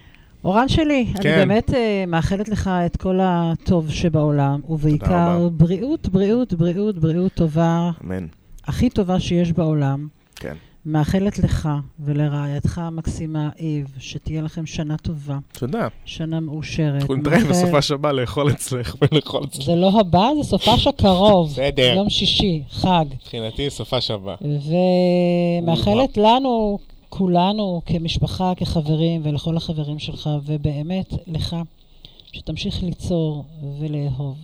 אורן שלי, אני כן. באמת uh, מאחלת לך את כל הטוב שבעולם, ובעיקר. בריאות, בריאות, בריאות, בריאות טובה, אמן. הכי טובה שיש בעולם. כן. מאחלת לך ולרעייתך המקסימה, איב, שתהיה לכם שנה טובה, תודה. שנה מאושרת. אנחנו נתראה מאחל- בסופה שבא לאכול אצלך ולאכול אצלך. זה לא הבא, זה סופש הקרוב. בסדר. יום שישי, חג. מבחינתי סופה שווה. ומאחלת לנו, כולנו, כמשפחה, כחברים, ולכל החברים שלך, ובאמת לך, שתמשיך ליצור ולאהוב.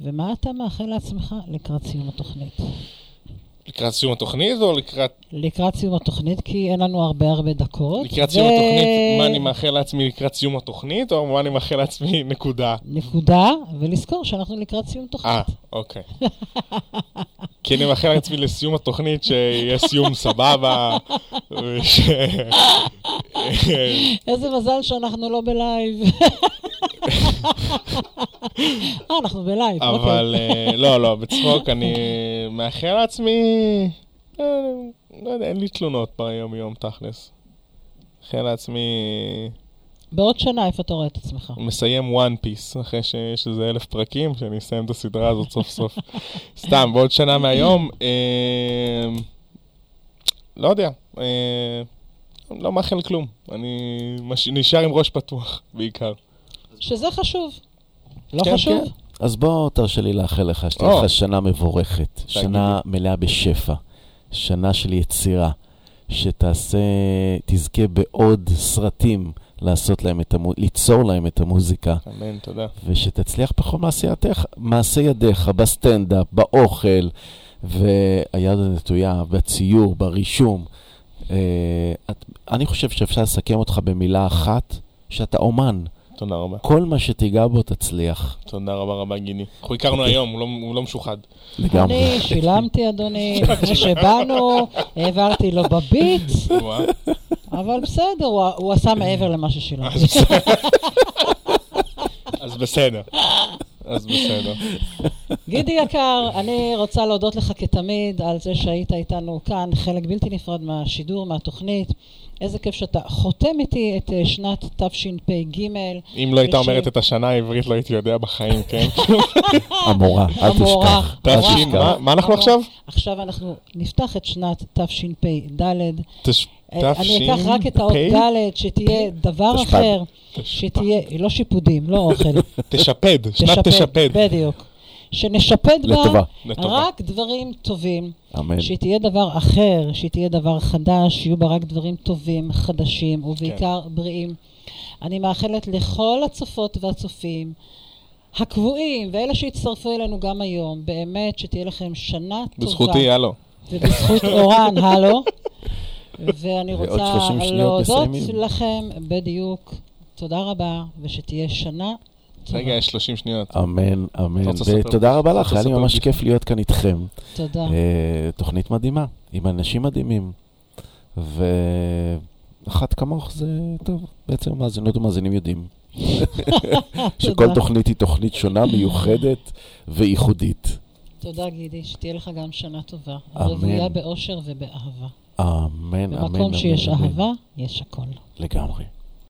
ומה אתה מאחל לעצמך לקראת סיום התוכנית? לקראת סיום התוכנית או לקראת... לקראת סיום התוכנית, כי אין לנו הרבה הרבה דקות. לקראת סיום התוכנית, מה אני מאחל לעצמי לקראת סיום התוכנית, או מה אני מאחל לעצמי נקודה? נקודה, ולזכור שאנחנו לקראת סיום תוכנית. אה, אוקיי. כי אני מאחל לעצמי לסיום התוכנית שיהיה סיום סבבה. איזה מזל שאנחנו לא בלייב. אה, אנחנו ב live, אוקיי. אבל אה, לא, לא, בצחוק, אני מאחל לעצמי... אה, לא יודע, אין לי תלונות ביום-יום, תכלס. מאחל לעצמי... בעוד שנה, איפה אתה רואה את עצמך? מסיים וואן פיס, אחרי שיש איזה אלף פרקים, שאני אסיים את הסדרה הזאת סוף סוף. סתם, בעוד שנה מהיום, אה, לא יודע, אה, לא מאחל כלום. אני מש... נשאר עם ראש פתוח, בעיקר. שזה חשוב. לא כן, חשוב? כן. אז בוא, תרשה לי לאחל לך שתהיה. לך שנה מבורכת, שנה מלאה בשפע, שנה של יצירה, שתעשה, תזכה בעוד סרטים לעשות להם את המו... ליצור להם את המוזיקה, אמן, תודה. ושתצליח בכל מעשי ידיך, מעשי ידיך, בסטנדאפ, באוכל, והיד הנטויה, בציור, ברישום. אה, את, אני חושב שאפשר לסכם אותך במילה אחת, שאתה אומן. תודה רבה. כל מה שתיגע בו תצליח. תודה רבה רבה, גיני. אנחנו הכרנו היום, הוא לא- הוא לא משוחד. לגמרי. אני שילמתי, אדוני, לפני שבאנו, העברתי לו בביט. אבל בסדר, הוא, הוא עשה מעבר למה ששילמתי. אז בסדר. אז בסדר. גידי יקר, אני רוצה להודות לך כתמיד על זה שהיית איתנו כאן, חלק בלתי נפרד מהשידור, מהתוכנית. איזה כיף שאתה חותם איתי את אה, שנת תשפ"ג. אם לא הייתה וש- אומרת את השנה העברית, לא הייתי יודע בחיים, כן? המורה, אל תשכח. המורה. אל תש"י, תשכח. מה- מה אנחנו. עכשיו? עכשיו אנחנו נפתח את שנת תשפ"ד. אני אקח רק את האות תש"פ? ד', שתהיה דבר תשפ"ד. אחר, שתהיה, לא שיפודים, לא אוכל. תשפד, שנת תשפד. בדיוק. שנשפד בה. רק דברים טובים. אמן. שהיא תהיה דבר אחר, שהיא תהיה דבר חדש, שיהיו בה רק דברים טובים, חדשים, ובעיקר כן. בריאים. אני מאחלת לכל הצופות והצופים, הקבועים, ואלה שהצטרפו אלינו גם היום, באמת שתהיה לכם שנה טובה. בזכותי, הלו. ובזכות אורן, הלו. ואני רוצה 30 שניות להודות מסיימים. לכם, בדיוק. תודה רבה, ושתהיה שנה. רגע, יש 30 שניות. אמן, אמן. ותודה רבה לך, היה לי ממש? כיף להיות כאן איתכם. תודה. אה, תוכנית מדהימה, עם אנשים מדהימים. ואחת כמוך זה, טוב, בעצם מאזינות ומאזינים יודעים. שכל. תוכנית היא תוכנית שונה, מיוחדת וייחודית. תודה, גידי, שתהיה לך גם שנה טובה. אמן. רוויה באושר ובאהבה. אמן, אמן. במקום שיש. אהבה, יש הכל. לגמרי.